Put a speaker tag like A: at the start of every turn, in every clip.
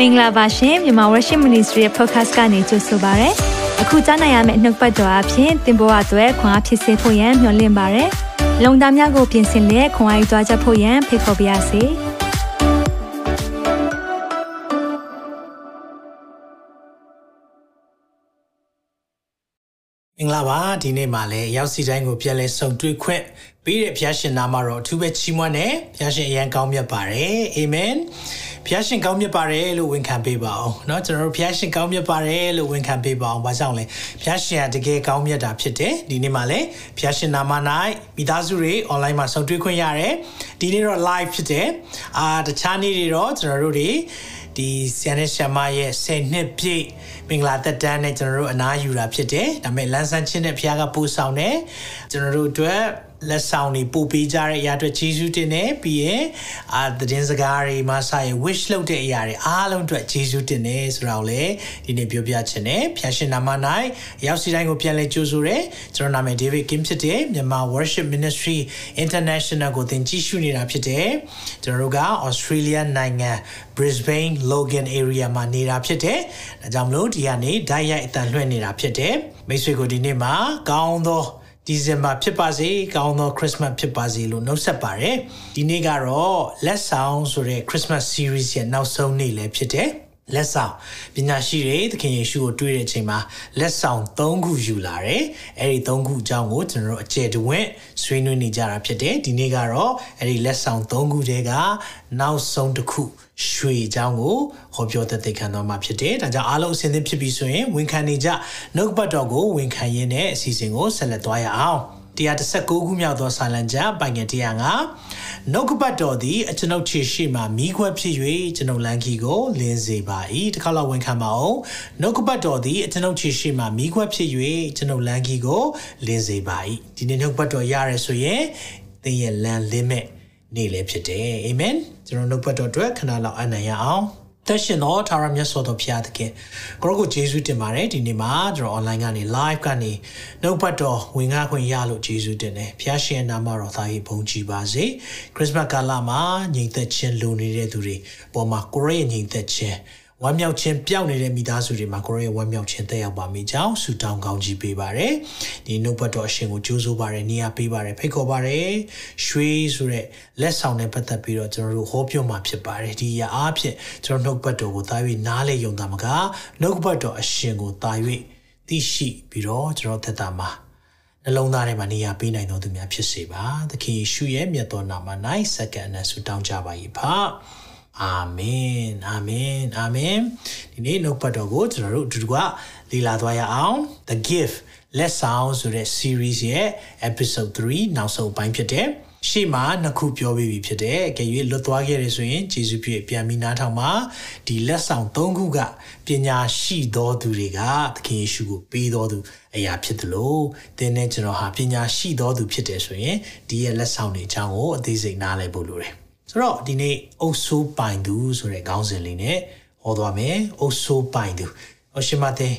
A: မင်္ဂလာပါရှင်မြန်မာ Worship Ministry ရဲ့ podcast ကနေကြိုဆိုပါရစေ။အခုကြားနိုင်ရမယ့်နှုတ်ပတ်တော်အဖြစ်သင်ပေါ်အပ်ွယ်ခွန်အားဖြစ်စေဖို့ယံမျှဝင့်ပါရစေ။လုံတာများကိုပြင်ဆင်လက်ခွန်အားယူကြားချက်ဖို့ယံဖိတ်ခေါ်ပါရစေ။
B: မင်္ဂလာပါဒီနေ့မှာလည်းရောက်စီတိုင်းကိုပြန်လဲဆုံတွေ့ခွင့်ပေးတဲ့ဘုရားရှင်နာမတော်အထူးပဲချီးမွမ်းတယ်ဘုရားရှင်အရန်ကောင်းမြတ်ပါတယ်အာမင် ဘုရားရှင်ကောင်းမြတ်ပါတယ်လို့ဝန်ခံပေးပါအောင်เนาะကျွန်တော်တို့ဘုရားရှင်ကောင်းမြတ်ပါတယ်လို့ဝန်ခံပေးပါအောင်ဘာကြောင့်လဲဘုရားရှင်ကတကယ်ကောင်းမြတ်တာဖြစ်တယ်ဒီနေ့မှာလည်းဘုရားရှင်နာမ၌မိသားစုတွေ online မှာဆုံတွေ့ခွင့်ရတယ်ဒီနေ့တော့ live ဖြစ်တယ်အာတခြားနေ့တွေတော့ကျွန်တော်တို့တွေဒီဆန်နဲ့ရှမရဲ့10နှစ်ပြည့်မင်္ဂလာသက်တမ်းနဲ့ကျွန်တော်တို့အနားယူတာဖြစ်တယ်ဒါပေမဲ့လန်းဆန်းချင်းတဲ့ဖခင်ကပို့ဆောင်တယ်ကျွန်တော်တို့အတွက် လက်ဆောင်တွေပို့ပေးကြတဲ့အရာအတွက်ကျေးဇူးတင်တယ်ပြီးရင်အာသတင်းစကားတွေမှာစာရင် wish လုပ်တဲ့အရာတွေအားလုံးအတွက်ကျေးဇူးတင်တယ်ဆိုတာကိုလည်းဒီနေ့ပြောပြချင်တယ်ဖျာရှင်နာမ၌ရောက်စီတိုင်းကိုပြန်လဲကြိုးဆိုတယ်ကျွန်တော်နာမည် David Kim ဖြစ်တယ်မြန်မာ Worship Ministry International ကိုသင်ကြည့်ရှုနေတာဖြစ်တယ်ကျွန်တော်တို့က Australia နိုင်ငံ Brisbane Logan area မှာနေတာဖြစ်တယ်ဒါကြောင့်မလို့ဒီကနေဓာတ်ရိုက်အတန်လွှင့်နေတာဖြစ်တယ်မိတ်ဆွေကိုဒီနေ့မှာကောင်းသော ဒီဇင်ဘာဖြစ်ပါစေကောင်းသောခရစ်စမတ်ဖြစ်ပါစေလို့နှုတ်ဆက်ပါတယ်ဒီနေ့ကတော့လက်ဆောင်ဆိုတဲ့ Christmas series ရဲ့နောက်ဆုံးနေ့လည်းဖြစ်တယ် လက်ဆောင်ပညာရှိတွေသခင်ယေရှုကိုတွေ့တဲ့အချိန်မှာလက်ဆောင်၃ခုယူလာတယ်။အဲဒီ၃ခုအကြောင်းကိုကျွန်တော်တို့အကျယ်တဝင့်ဆွေးနွေးနေကြတာဖြစ်တယ်။ဒီနေ့ကတော့အဲဒီလက်ဆောင်၃ခုတည်းကနောက်ဆုံးတစ်ခုရွှေအကြောင်းကိုဟောပြောသက်သေခံတော်မှာဖြစ်တယ်။ဒါကြောင့်အားလုံးအစဉ်သင့်ဖြစ်ပြီဆိုရင်ဝန်ခံနေကြနှုတ်ပတ်တော်ကိုဝန်ခံရင်းနဲ့အစီအစဉ်ကိုဆက်လက်သွားရအောင်။ 119ခုမြောက်သောဆာလံကျမ်းပိုင်ငယ်105နှုတ်ကပတ်တော်သည်အကျွန်ုပ်ခြေရှိမှမိခွက်ဖြစ်၍ကျွန်ုပ်လန်ကီကိုလင်းစေပါ၏တစ်ခါလောက်ဝန်ခံပါအောင်နှုတ်ကပတ်တော်သည်အကျွန်ုပ်ခြေရှိမှမိခွက်ဖြစ်၍ကျွန်ုပ်လန်ကီကိုလင်းစေပါ၏ဒီနေ့နှုတ်ပတ်တော်ရရဲဆိုရင်သင်ရဲ့လန်လင်းမဲ့နေ့လည်းဖြစ်တယ်အာမင်ကျွန်တော်နှုတ်ပတ်တော်အတွက်ခဏလောက်အနံ့ရအောင် သက်ရှင်သောထာဝရမြတ်စွာသောဘုရားသခင်ကိုရောကိုယေရှုတင်ပါတယ်ဒီနေ့မှာကျွန်တော် online ကနေ live ကနေနှုတ်ပတ်တော်ဝင်ကားခွင့်ရလို့ယေရှုတင်တယ်ဘုရားရှင်နာမတော်သားကြီးဘုန်းကြီးပါစေခရစ်စမတ်ကာလမှာညီသက်ခြင်းလိုနေတဲ့သူတွေပေါ်မှာကိုရောရဲ့ညီသက်ခြင်း ဝမ်းမြောက်ခြင်းပျောက်နေတဲ့မိသားစုတွေမှာကိုရောရဲ့ဝမ်းမြောက်ခြင်းတက်ရောက်ပါမိကြောင်းဆုတောင်းကောင်းကြီးပေးပါရယ်ဒီနှုတ်ဘတ်တော်အရှင်ကိုကြိုးစိုးပါရယ်နေရာပေးပါရယ်ဖိတ်ခေါ်ပါရယ်ရွှေဆိုတဲ့လက်ဆောင်နဲ့ပတ်သက်ပြီးတော့ကျွန်တော်တို့ဟောပြောမှာဖြစ်ပါတယ်ဒီအရာအားဖြင့်ကျွန်တော်နှုတ်ဘတ်တော်ကိုတာ၍နားလေယုံတာမကနှုတ်ဘတ်တော်အရှင်ကိုတာ၍သိရှိပြီးတော့ကျွန်တော်သက်တာမှာနှလုံးသားထဲမှာနေရာပေးနိုင်တော်သူများဖြစ်စေပါသခင်ယေရှုရဲ့မြတ်တော်နာမ၌စက္ကန့်နဲ့ဆုတောင်းကြပါ၏ဖာ အာမင်အာမင်အာမင်ဒီနေ့နှုတ်ပတ်တော်ကိုကျွန်တော်တို့အတူတူကလေ့လာသွားရအောင် The Gift Let's Sound ဆိုတဲ့ series ရဲ့ episode 3နောက်ဆုံးပိုင်းဖြစ်တယ်ရှေ့မှာနှစ်ခုပြောပြီးပြီဖြစ်တယ်။ကြွေလွတ်သွားခဲ့ရဆိုရင်ဂျေစုပြည့်ပြန်ပြီးနားထောင်မှာဒီလက်ဆောင်၃ခုကပညာရှိသောသူတွေကသခင်ယေရှုကိုပေးတော်သူအရာဖြစ်တယ်လို့သင်နဲ့ကျွန်တော်ဟာပညာရှိသောသူဖြစ်တယ်ဆိုရင်ဒီရဲ့လက်ဆောင်တွေအကြောင်းကိုအသေးစိတ်နားလည်ဖို့လိုတယ်။ ဆိုတော့ဒီနေ့အုပ်ဆိုးပိုင်သူဆိုတဲ့ခေါင်းစဉ်လေးနဲ့ဟောသွားမယ်အုပ်ဆိုးပိုင်သူအရှင်မတဲ့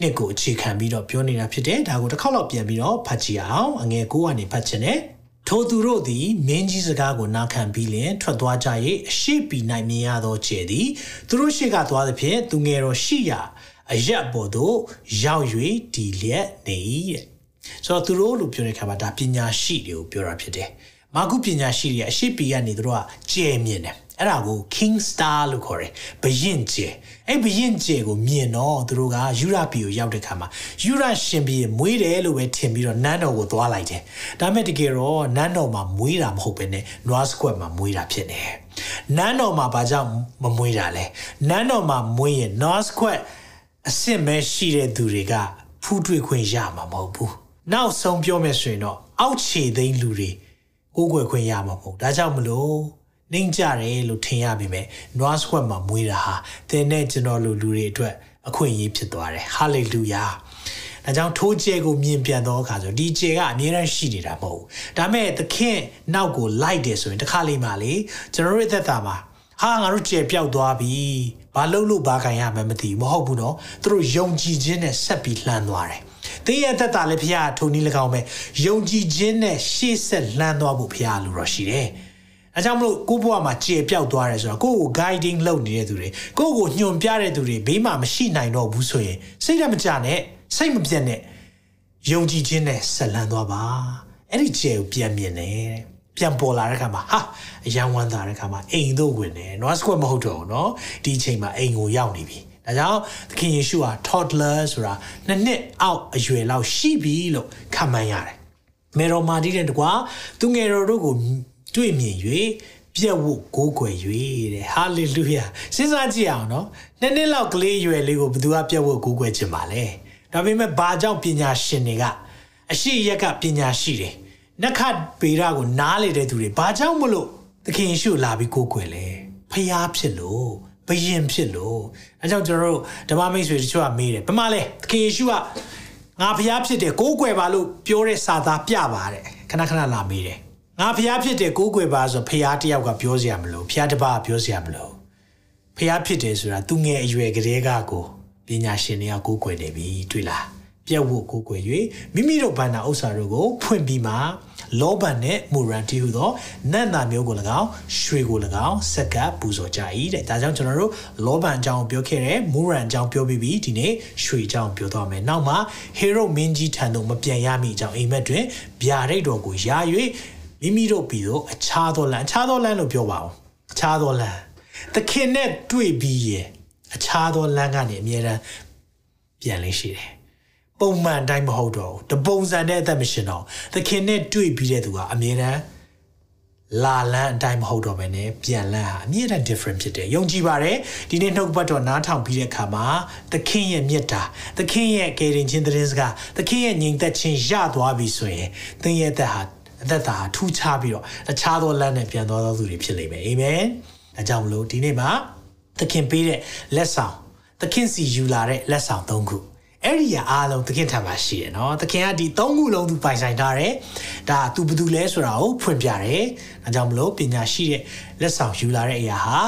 B: နှစ်ကိုအခြေခံပြီးတော့ပြောနေတာဖြစ်တယ်ဒါကိုတစ်ခေါက်လောက်ပြန်ပြီးတော့ဖတ်ကြည့်အောင်အငယ်ကိုကနေဖတ်ခြင်းနဲ့ထိုသူတို့သည်မင်းကြီးစကားကိုနားခံပြီးလျင်ထွက်သွားကြ၏အရှိပီနိုင်မြင်ရသောခြေသည်သူတို့ရှိကသွားသဖြင့်သူငယ်တော်ရှိရာအရက်ပေါ်သို့ရောက်၍ဒီလျက်နေ၏တဲ့ဆိုတော့သူတို့လို့ပြောတဲ့အခါမှာဒါပညာရှိတွေကိုပြောတာဖြစ်တယ် မာကုပညာရှိတွေအရှိပီကနေတို့ကကျဲမြင်တယ်အဲ့ဒါကို King Star လို့ခေါ်တယ်ဘရင်ကျဲအဲ့ဘရင်ကျဲကိုမြင်တော့သူတို့ကယူရာပီကိုရောက်တဲ့ခါမှာယူရာရှင်ပီမွေးတယ်လို့ပဲထင်ပြီးတော့နန်းတော်ကိုသွားလိုက်တယ်ဒါမဲ့တကယ်တော့နန်းတော်မှာမွေးတာမဟုတ်ပဲね Noah Square မှာမွေးတာဖြစ်နေနန်းတော်မှာဘာကြောင့်မမွေးတာလဲနန်းတော်မှာမွေးရင် Noah Square အစ်စ်မဲရှိတဲ့သူတွေကဖူးတွေ့ခွင့်ရမှာမဟုတ်ဘူးနောက်ဆုံးပြောမယ်ဆိုရင်တော့အောက်ခြေသိမ်းလူတွေ ကိုးကွယ်ခွင့်ရမှာမဟုတ်ဒါကြောင့်မလို့နှိမ်ကြတယ်လို့ထင်ရပေမဲ့နွားဆွက်မှာမွေးတာဟာသင်နဲ့ကျွန်တော်လိုလူတွေအတွက်အခွင့်အရေးဖြစ်သွားတယ်ဟာလေလုယာဒါကြောင့်ထိုးကျဲကိုမြင်ပြန်တော့အခါဆိုဒီကျဲကအမြဲတမ်းရှိနေတာမဟုတ်ဘူးဒါမဲ့သခင်နောက်ကိုလိုက်တယ်ဆိုရင်တစ်ခါလေးမှလေကျွန်တော်တို့သက်တာမှာဟာငါတို့ကျဲပြောက်သွားပြီဘာလို့လို့ဘာခံရမှမသိဘူးမဟုတ်ဘူးနော်သူတို့ယုံကြည်ခြင်းနဲ့ဆက်ပြီးလှမ်းသွားတယ် သင်ရဲ့သက်တာလည်းဖခင်ထုံနည်း၎င်းပဲယုံကြည်ခြင်းနဲ့ရှေ့ဆက်လှမ်းသွားဖို့ဖခင်လိုတော့ရှိတယ်။ဒါ အဲကြောင့်မလို့ကိုဘွားမှာကျေပြောက်သွားတယ်ဆိုတော့ကိုကို guiding လုပ်နေတဲ့သူတွေကိုကိုညွန်ပြတဲ့သူတွေဘေးမှာမရှိနိုင်တော့ဘူးဆိုရင်စိတ်ဓာတ်မကြနဲ့စိတ်မပြတ်နဲ့ယုံကြည်ခြင်းနဲ့ဆက်လန်းသွားပါအဲ့ဒီကျေကိုပြန်မြင်တယ်ပြန်ပေါ်လာတဲ့ခါမှာဟာအယံဝမ်းသာတဲ့ခါမှာအိမ်တို့ဝင်တယ်။ North Square မဟုတ်တော့ဘူးเนาะဒီအချိန်မှာအိမ်ကိုရောက်နေပြီ။ ဒါကြောင့်သခင်ယေရှုဟာ toddler ဆိုတာနှစ်နှစ်အောက်အရွယ်လောက်ရှိပြီလို့ခံမှန်းရတယ်။မေရိုမာတီတဲ့တကွာသူငယ်တော်တို့ကိုတွေ့မြင်၍ပြက်ဝတ်ကိုးကွယ်၍တဲ့ဟာလေလုယာစဉ်းစားကြည့်အောင်နော်နှစ်နှစ်လောက်ကလေးရွယ်လေးကိုဘယ်သူကပြက်ဝတ်ကိုးကွယ်ခြင်းပါလဲဒါပေမဲ့ဘာကြောင့်ပညာရှင်တွေကအရှိရက်ကပညာရှိတယ်နက္ခပေရကိုနားလေတဲ့သူတွေဘာကြောင့်မလို့သခင်ယေရှုလာပြီးကိုးကွယ်လဲဖျားဖြစ်လို့ ဘယင်ဖြစ်လို့အဲကြောင့်ကျွန်တော်တို့ဓမ္မမိတ်ဆွေတချို့ကမေးတယ်ဘာမှလဲသခင်ယေရှုကငါဖျားဖြစ်တယ်ကိုးကွယ်ပါလို့ပြောတဲ့စာသားပြပါတဲ့ခဏခဏလာမေးတယ်ငါဖျားဖြစ်တယ်ကိုးကွယ်ပါဆိုဖျားတယောက်ကပြောစရာမလိုဖျားတစ်ပါးပြောစရာမလိုဖျားဖြစ်တယ်ဆိုတာသူငယ်အရွယ်ကလေးကကိုပညာရှင်တွေကကိုးကွယ်နေပြီတွေ့လား ပြက်ဝတ်ကိုကိုွယ်၍မိမိတို့ဘာနာဥစ္စာတို့ကိုဖွင့်ပြီးမှလောဘန်နဲ့မူရန်တီဟုသောနတ်နာမျိုးကို၎င်းရွှေကို၎င်းစက္ကပ်ပူဇော်ကြ၏တဲ့ဒါကြောင့်ကျွန်တော်တို့လောဘန်အကြောင်းပြောခဲ့တယ်မူရန်အကြောင်းပြောပြီးပြီဒီနေ့ရွှေအကြောင်းပြောတော့မယ်နောက်မှာဟေရုမင်းကြီးထံသို့မပြန်ရမီအကြောင်းအိမ်မက်တွင်ဗျာဒိတ်တော်ကိုယာ၍မိမိတို့ပြီးတော့အခြားသောလမ်းအခြားသောလမ်းလို့ပြောပါအောင်အခြားသောလမ်းသခင်နဲ့တွေ့ပြီးရဲ့အခြားသောလမ်းကနေအမြဲတမ်းပြန်လေးရှိတယ် ပုံမှန်တိုင်းမဟုတ်တော့ဘူးတပုံစံနဲ့အသက်မရှင်တော့သခင်နဲ့တွေ့ပြီးတဲ့သူကအမြဲတမ်းလာလန်းအတိုင်းမဟုတ်တော့ဘဲနဲ့ပြန်လန်းဟာအမြဲတမ်း different ဖြစ်တယ်ယုံကြည်ပါတယ်ဒီနေ့နှုတ်ပတ်တော်နားထောင်ပြီးတဲ့အခါမှာသခင်ရဲ့မြတ်တာသခင်ရဲ့ကယ်တင်ခြင်းသတင်းစကားသခင်ရဲ့ညီသက်ခြင်းရသွားပြီဆိုရင်သင်ရဲ့အသက်ဟာအသက်တာထူးခြားပြီးတော့တခြားသောလမ်းနဲ့ပြန်သွားသောသူတွေဖြစ်လိမ့်မယ်အာမင်အဲကြောင့်မလို့ဒီနေ့မှာသခင်ပေးတဲ့လက်ဆောင်သခင်စီယူလာတဲ့လက်ဆောင်၃ခု အဲ့ဒီအားလုံးသခင်ထံမှာရှိတယ်နော်သခင်ကဒီသုံးခုလုံးသူပိုင်ဆိုင်ထားတယ်ဒါသူဘယ်သူလဲဆိုတာကိုဖွင့်ပြတယ်ဒါကြောင့်မလို့ပညာရှိတဲ့လက်ဆောင်ယူလာတဲ့အရာဟာ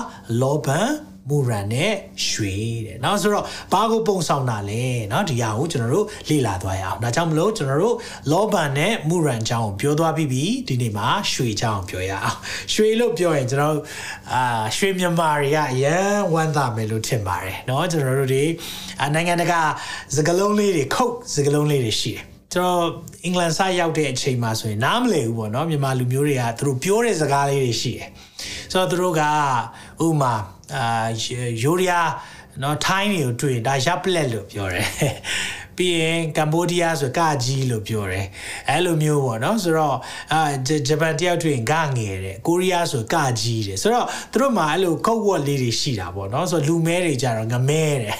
B: လောဘန် မူရန်နဲ့ရွှေတဲ့เนาะဆိုတော့ဘာကိုပုံဆောင်တာလဲเนาะဒီဟာကိုကျွန်တော်တို့လေ့လာသွားရအောင်ဒါကြောင့်မလို့ကျွန်တော်တို့လောဘန်နဲ့မူရန်အကြောင်းကိုပြောသွားပြီးပြီဒီနေ့မှာရွှေအကြောင်းပြောရအောင်ရွှေလို့ပြောရင်ကျွန်တော်အာရွှေမြန်မာတွေကအရန်ဝမ်းသာမယ်လို့ထင်ပါတယ်เนาะကျွန်တော်တို့ဒီနိုင်ငံတကာစကလုံးလေးတွေခုတ်စကလုံးလေးတွေရှိတယ်ကျွန်တော်အင်္ဂလန်စရောက်တဲ့အချိန်မှာဆိုရင်နားမလည်ဘူးပေါ့နော်မြန်မာလူမျိုးတွေကသူတို့ပြောတဲ့စကားလေးတွေရှိတယ် ဆိုတော့သူတို့ကဥမာအာယိုရီးယားနော်ထိုင်းတွေကိုတွေ့ရင်ဒါရပ်ပလက်လို့ပြောတယ်ပြီးရင်ကမ်ဘောဒီးယားဆိုကကြီးလို့ပြောတယ်အဲ့လိုမျိုးပေါ့နော်ဆိုတော့အာဂျပန်တယောက်တွေ့ရင်ကငယ်တယ်ကိုရီးယားဆိုကကြီးတယ်ဆိုတော့သူတို့မှာအဲ့လိုကုတ်ဝတ်လေးတွေရှိတာပေါ့နော်ဆိုတော့လူမဲတွေကြတော့ငမဲတယ်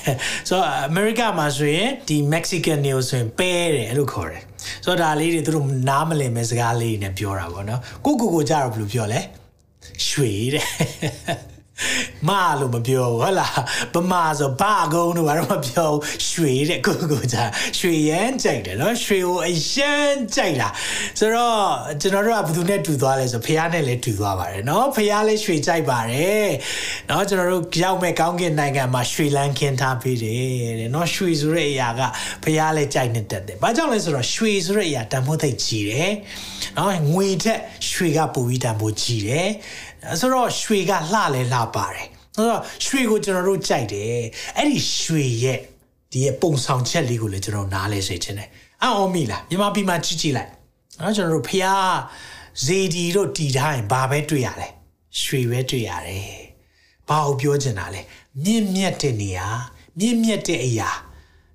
B: ဆိုတော့အမေရိကမှာဆိုရင်ဒီ Mexican တွေဆိုရင်ပဲတယ်အဲ့လိုခေါ်တယ်ဆိုတော့ဒါလေးတွေသူတို့နားမလည်မဲ့စကားလေးတွေနဲ့ပြောတာပေါ့နော်ကိုကိုကိုကြတော့ဘယ်လိုပြောလဲ ရွှေတဲ့ မလို့မပြောဟုတ်လားဗမာဆိုဘာကုန်းတို့ဘာတော့မပြောရွှေတဲ့ကိုကိုကြရွှေရမ်းကြိုက်တယ်နော်ရွှေကိုအရမ်းကြိုက်တာဆိုတော့ကျွန်တော်တို့ကဘယ်သူနဲ့တူသွားလဲဆိုဖះနဲ့လည်းတူသွားပါတယ်နော်ဖះလည်းရွှေကြိုက်ပါတယ်နော်ကျွန်တော်တို့ရောက်မဲ့ကောင်းကင်နိုင်ငံမှာရွှေလန်းခင်းထားပေးတယ်တဲ့နော်ရွှေဆိုတဲ့အရာကဖះလည်းကြိုက်နေတတ်တယ်ဘာကြောင့်လဲဆိုတော့ရွှေဆိုတဲ့အရာတန်ဖိုးသိကြီးတယ်နော်ငွေထက်ရွှေကပိုပြီးတန်ဖိုးကြီးတယ် ဆိုတော့ရွှေကလှလဲလှပါတယ်ဆိုတော့ရွှေကိုကျွန်တော်တို့ကြိုက်တယ်အဲ့ဒီရွှေရဲ့ဒီရဲ့ပုံဆောင်ချက်လေးကိုလည်းကျွန်တော်နားလဲစေချင်တယ်အော်မီလားမြန်မာပြည်မှာကြည့်ကြည့်လိုက်နော်ကျွန်တော်တို့ဖះဇေဒီတို့တီထားရင်ဘာပဲတွေ့ရလဲရွှေပဲတွေ့ရတယ်ဘာကိုပြောချင်တာလဲမြင့်မြတ်တဲ့နေရာမြင့်မြတ်တဲ့အရာ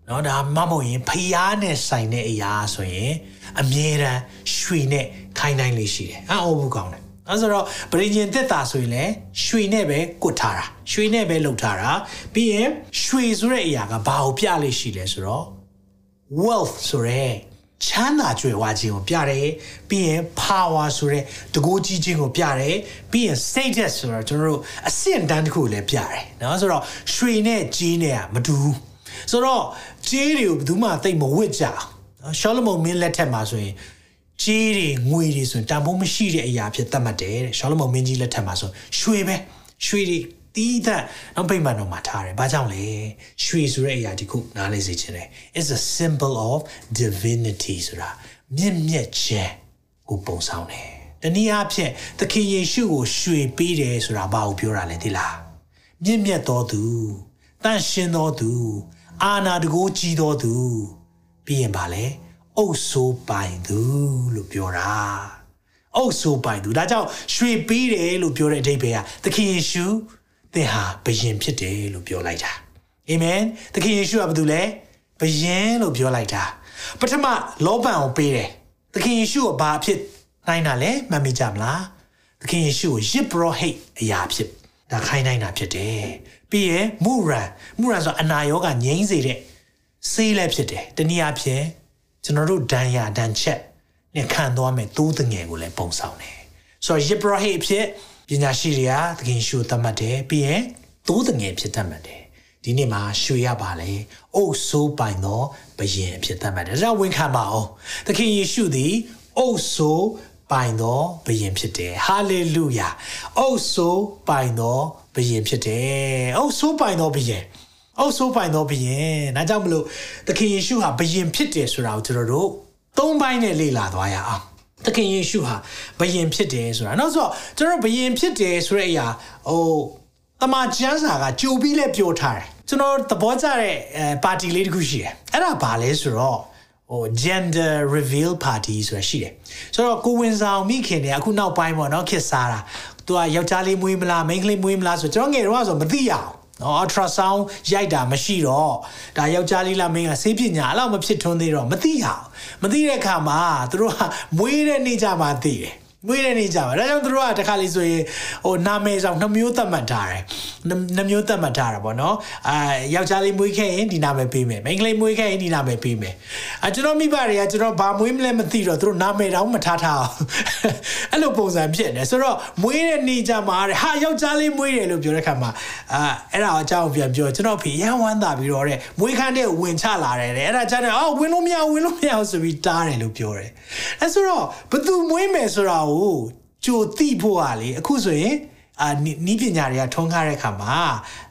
B: နော်ဒါမမဟုတ်ရင်ဖျားနဲ့ဆိုင်တဲ့အရာဆိုရင်အမြဲတမ်းရွှေနဲ့ခိုင်းတိုင်းလေးရှိတယ်အော်ဘူးကောင်းတယ် အဲဆိုတော့ဗြိဉ္ဉ်သက်တာဆိုရင်လည်းရွှေနဲ့ပဲကုတ်ထားတာရွှေနဲ့ပဲလှုပ်ထားတာပြီးရင်ရွှေဆိုတဲ့အရာကဘာကိုပြလိမ့်ရှိလဲဆိုတော့ wealth ဆိုရဲချမ်းသာကြွယ်ဝခြင်းကိုပြတယ်ပြီးရင် power ဆိုရဲတကူးကြီးခြင်းကိုပြတယ်ပြီးရင် status ဆိုတော့ကျွန်တော်တို့အဆင့်တန်းတစ်ခုကိုလည်းပြတယ်နော်ဆိုတော့ရွှေနဲ့ကြီးနဲ့ကမတူဘူးဆိုတော့ကြီးတွေကိုဘယ်သူမှသိမဝစ်ကြအောင်ရှောလမုန်မင်းလက်ထက်မှာဆိုရင် ကြေးတွေငွေတွေဆိုရင်တန်ဖိုးမရှိတဲ့အရာဖြစ်သတ်မှတ်တယ်တဲ့ရှောလမုန်မင်းကြီးလက်ထက်မှာဆိုရွှေပဲရွှေတွေတီးတဲ့နောက်ပိတ်မှန်တော့မှာထားတယ်။ဘာကြောင့်လဲ။ရွှေဆိုတဲ့အရာဒီခုနားလေးစေချင်တယ်။ It's a symbol of divinity ဆိုတာမြင့်မြတ်ခြင်းကိုပုံဆောင်တယ်တနည်းအားဖြင့်သခင်ယေရှုကိုရွှေပေးတယ်ဆိုတာဘာကိုပြောတာလဲသိလားမြင့်မြတ်တော်သူတန့်ရှင်းတော်သူအာနာတကိုးကြီးတော်သူပြီးရင်ပါလေ အုပ်ဆိုးပိုင်သူလို့ပြောတာအုပ်ဆိုးပိုင်သူဒါကြောင့်ရွှေပေးတယ်လို့ပြောတဲ့အဓိပ္ပာယ်ကသခင်ယေရှုသင်ဟာဘယင်ဖြစ်တယ်လို့ပြောလိုက်တာအာမင်သခင်ယေရှုကဘာတူလဲဘယင်လို့ပြောလိုက်တာပထမလောဘံကိုပေးတယ်သခင်ယေရှုကဘာဖြစ်နိုင်တာလဲမှတ်မိကြမလားသခင်ယေရှုကိုယစ်ဘရောဟိတ်အရာဖြစ်ဒါခိုင်းနိုင်တာဖြစ်တယ်ပြီးရင်မူရန်မူရန်ဆိုအနာရောဂါငြိမ်းစေတဲ့ဆေးလည်းဖြစ်တယ်တနည်းအားဖြင့် ကျွန်တော်တို့ဒဏ်ရာဒဏ်ချက်နဲ့ခံသွားမယ်သိုးတငယ်ကိုလည်းပုံဆောင်တယ်ဆိုတော့ယစ်ဘရောဟိတ်အဖြစ်ပညာရှိတွေကသခင်ယေရှုသတ်မှတ်တယ်ပြီးရင်သိုးတငယ်ဖြစ်တတ်မှတ်တယ်ဒီနေ့မှာရွှေရပါလေ။အိုးဆိုးပိုင်သောဘယင်အဖြစ်သတ်မှတ်တယ်။ဒါကြောင့်ဝန်ခံပါအောင်။သခင်ယေရှုသည်အိုးဆိုးပိုင်သောဘယင်ဖြစ်တယ်။ဟာလေလုယာ။အိုးဆိုးပိုင်သောဘယင်ဖြစ်တယ်။အိုးဆိုးပိုင်သောဘယင်။ အိုးဆိုးပိုင်သောဘယင်။ဒါကြောင့်မလို့သခင်ယေရှုဟာဘယင်ဖြစ်တယ်ဆိုတာကိုကျွန်တော်တို့သုံးပိုင်းနဲ့လေ့လာသွားရအောင်။သခင်ယေရှုဟာဘယင်ဖြစ်တယ်ဆိုတာနောက်ဆိုကျွန်တော်ဘယင်ဖြစ်တယ်ဆိုတဲ့အရာဟိုတမန်ကျမ်းစာကကြိုပြီးလဲပြောထားတယ်ကျွန်တော်သဘောကျတဲ့ပါတီလေးတစ်ခုရှိတယ်အဲ့ဒါဘာလဲဆိုတော့ဟို gender reveal party ဆိုတာရှိတယ်ဆိုတော့ကိုဝင်ဆောင်မိခင်တွေအခုနောက်ပိုင်းပေါ့နော်ခစ်စားတာသူကယောက်ျားလေးမွေးမလားမိန်းကလေးမွေးမလားဆိုကျွန်တော်ငယ်တော့ဆိုမသိရအောင် နော် ultrasound ရိုက်တာမရှိတော့ဒါယောက်ျားလေးလားမိန်းကဆေးပညာအဲ့လောက်မဖြစ်ထွန်းသေးတော့မသိရအောင်မသိတဲ့အခါမှာသူတို့ကမွေးတဲ့နေ့ကြမှာသိတယ် မွေးတဲ့နေ့ကြပါဒါကြောင့်တို့ကတခါလေးဆိုရင်ဟိုနာမည်ဆောင်နှမျိုးသတ်မှတ်ထားတယ်နှမျိုးသတ်မှတ်ထားတာပေါ့နော်အာယောက်ျားလေးမွေးခဲ့ရင်ဒီနာမည်ပေးမယ်မိန်းကလေးမွေးခဲ့ရင်ဒီနာမည်ပေးမယ်အာကျွန်တော်မိဘတွေကကျွန်တော်ဘာမွေးမလဲမသိတော့တို့နာမည်တောင်မထားထားအောင်အဲ့လိုပုံစံဖြစ်နေဆိုတော့မွေးတဲ့နေ့ကြမှာတဲ့ဟာယောက်ျားလေးမွေးတယ်လို့ပြောတဲ့ခါမှာအာအဲ့ဒါအကြောင်းပြန်ပြောကျွန်တော်ဖေရန်ဝမ်းသာပြီးတော့တဲ့မွေးခန်းတဲ့ဝင်ချလာတယ်တဲ့အဲ့ဒါကြတဲ့အော်ဝင်လို့မရဝင်လို့မရဆိုပြီးတားတယ်လို့ပြောတယ်အဲ့ဆိုတော့ဘသူမွေးမယ်ဆိုတာကိုကြိုတိဖို့ကလေအခုဆိုရင်အာနီးပညာတွေကထုံးကားတဲ့ခါမှာ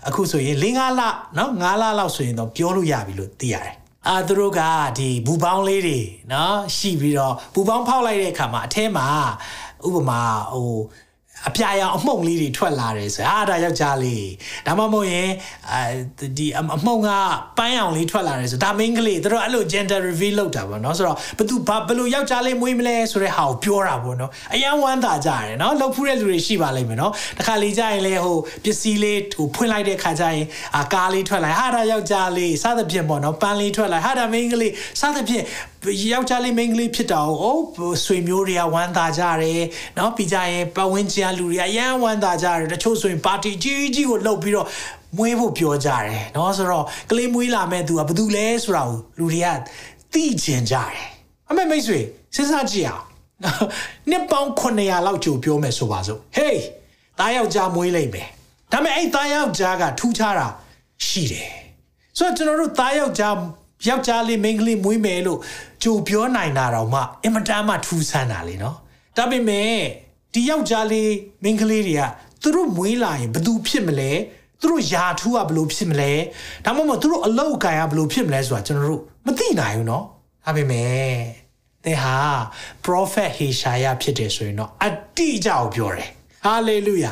B: အခုဆိုရင်၄၅လနော်၅လလောက်ဆိုရင်တော့ပြောလို့ရပြီလို့သိရတယ်အာသူတို့ကဒီဘူပေါင်းလေးတွေနော်ရှိပြီးတော့ဘူပေါင်းဖောက်လိုက်တဲ့အခါမှာအထဲမှာဥပမာဟို အပြာရောင်အမှုန့်လေးတွေထွက်လာတယ်ဆိုအာဒါယောက်ျားလေးဒါမှမဟုတ်ရင်အဲဒီအမှုန့်ကပန်းရောင်လေးထွက်လာတယ်ဆိုဒါမင်းကလေးတို့အဲ့လို gender reveal လုပ်တာပေါ့နော်ဆိုတော့ဘသူဘာဘယ်လိုယောက်ျားလေးမွေးမလဲဆိုတဲ့ဟာကိုပြောတာပေါ့နော်အယံဝမ်းသာကြတယ်နော်လှုပ်ဖူးတဲ့လူတွေရှိပါလိမ့်မယ်နော်တခါလေကြာရင်လေဟိုပစ္စည်းလေးဟိုဖွင့်လိုက်တဲ့ခါကျရင်အာကားလေးထွက်လာဟာဒါယောက်ျားလေးစသဖြင့်ပေါ့နော်ပန်းလေးထွက်လာဟာဒါမင်းကလေးစသဖြင့် ယောက်ျားလေးမိန်းကလေးဖြစ်တာကိုဟုတ်ဆွေမျိုးတွေကဝမ်းသာကြတယ်နော်ပြီးကြရင်ပတ်ဝန်းကျင်လူတွေကရမ်းဝမ်းသာကြတယ်တချို့ဆိုရင်ပါတီကြီးကြီးကိုလှုပ်ပြီးတော့မွေးဖို့ပြောကြတယ်နော်ဆိုတော့ကလေးမွေးလာမဲ့သူကဘာတူလဲဆိုတာကိုလူတွေကသိကျင်ကြတယ်အမေမိတ်ဆွေစဉ်းစားကြည့်အောင်နှစ်ပေါင်း900လောက်ကြိုပြောမယ်ဆိုပါစို့ဟေးသားယောက်ျားမွေးလိုက်မယ်ဒါပေမဲ့အဲ့သားယောက်ျားကထူးခြားတာရှိတယ်ဆိုတော့ကျွန်တော်တို့သားယောက်ျား ယောက်ျားလေးမိန်းကလေးမွေးမယ်လို့ကြိုပြောနိုင်တာတော့မှအင်မတန်မှထူးဆန်းတာလေနော်ဒါပေမဲ့ဒီယောက်ျားလေးမိန်းကလေးတွေကသူတို့မွေးလာရင်ဘယ်သူဖြစ်မလဲသူတို့ယာထူးကဘယ်လိုဖြစ်မလဲဒါမှမဟုတ်သူတို့အလောက်ကန်ကဘယ်လိုဖြစ်မလဲဆိုတာကျွန်တော်တို့မသိနိုင်ဘူးနော်ဒါပေမဲ့သင်ဟာ prophet Hesaya ဖြစ်တယ်ဆိုရင်တော့အတိအကျကိုပြောတယ် ဟာလေလုယာ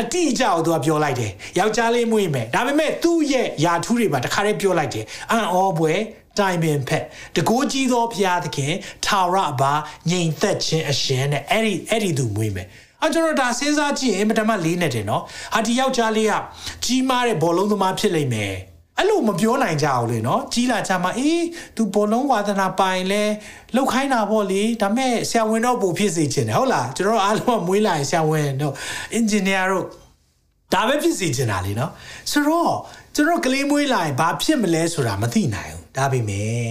B: အတိအကျကိုသူကပြောလိုက်တယ်ယောက်ျားလေးမွေးမယ်ဒါပေမဲ့သူ့ရဲ့ယာထူးတွေပါတခါတည်းပြောလိုက်တယ်အံ့ဩပွဲတိုင်ပင်ဖက်တကိုးကြီးသောဘုရားသခင်ထာဝရအပါငြိမ်သက်ခြင်းအရှင်နဲ့အဲ့ဒီအဲ့ဒီသူမွေးမယ်အကျွန်တော်ဒါစဉ်းစားကြည့်ရင်ပထမလေးနဲ့တယ်နော်ဟာဒီယောက်ျားလေးကကြီးမားတဲ့ဘောလုံးသမားဖြစ်လိမ့်မယ် အဲ့လိုမပြောနိုင်ကြဘူးလေနော်ကြီးလာချာမှာအေး तू ဘောလုံးဝါသနာပိုင်လဲလောက်ခိုင်းတာပေါ့လေဒါမဲ့ဆရာဝန်တော့ပို့ဖြစ်စေချင်တယ်ဟုတ်လားကျွန်တော်အားလုံးမွေးလာရင်ဆရာဝန်တို့အင်ဂျင်နီယာတို့ဒါပဲဖြစ်စေချင်တာလေနော်ဆိုတော့ကျွန်တော်ကလေးမွေးလာရင်ဘာဖြစ်မလဲဆိုတာမသိနိုင်ဘူးဒါပေမဲ့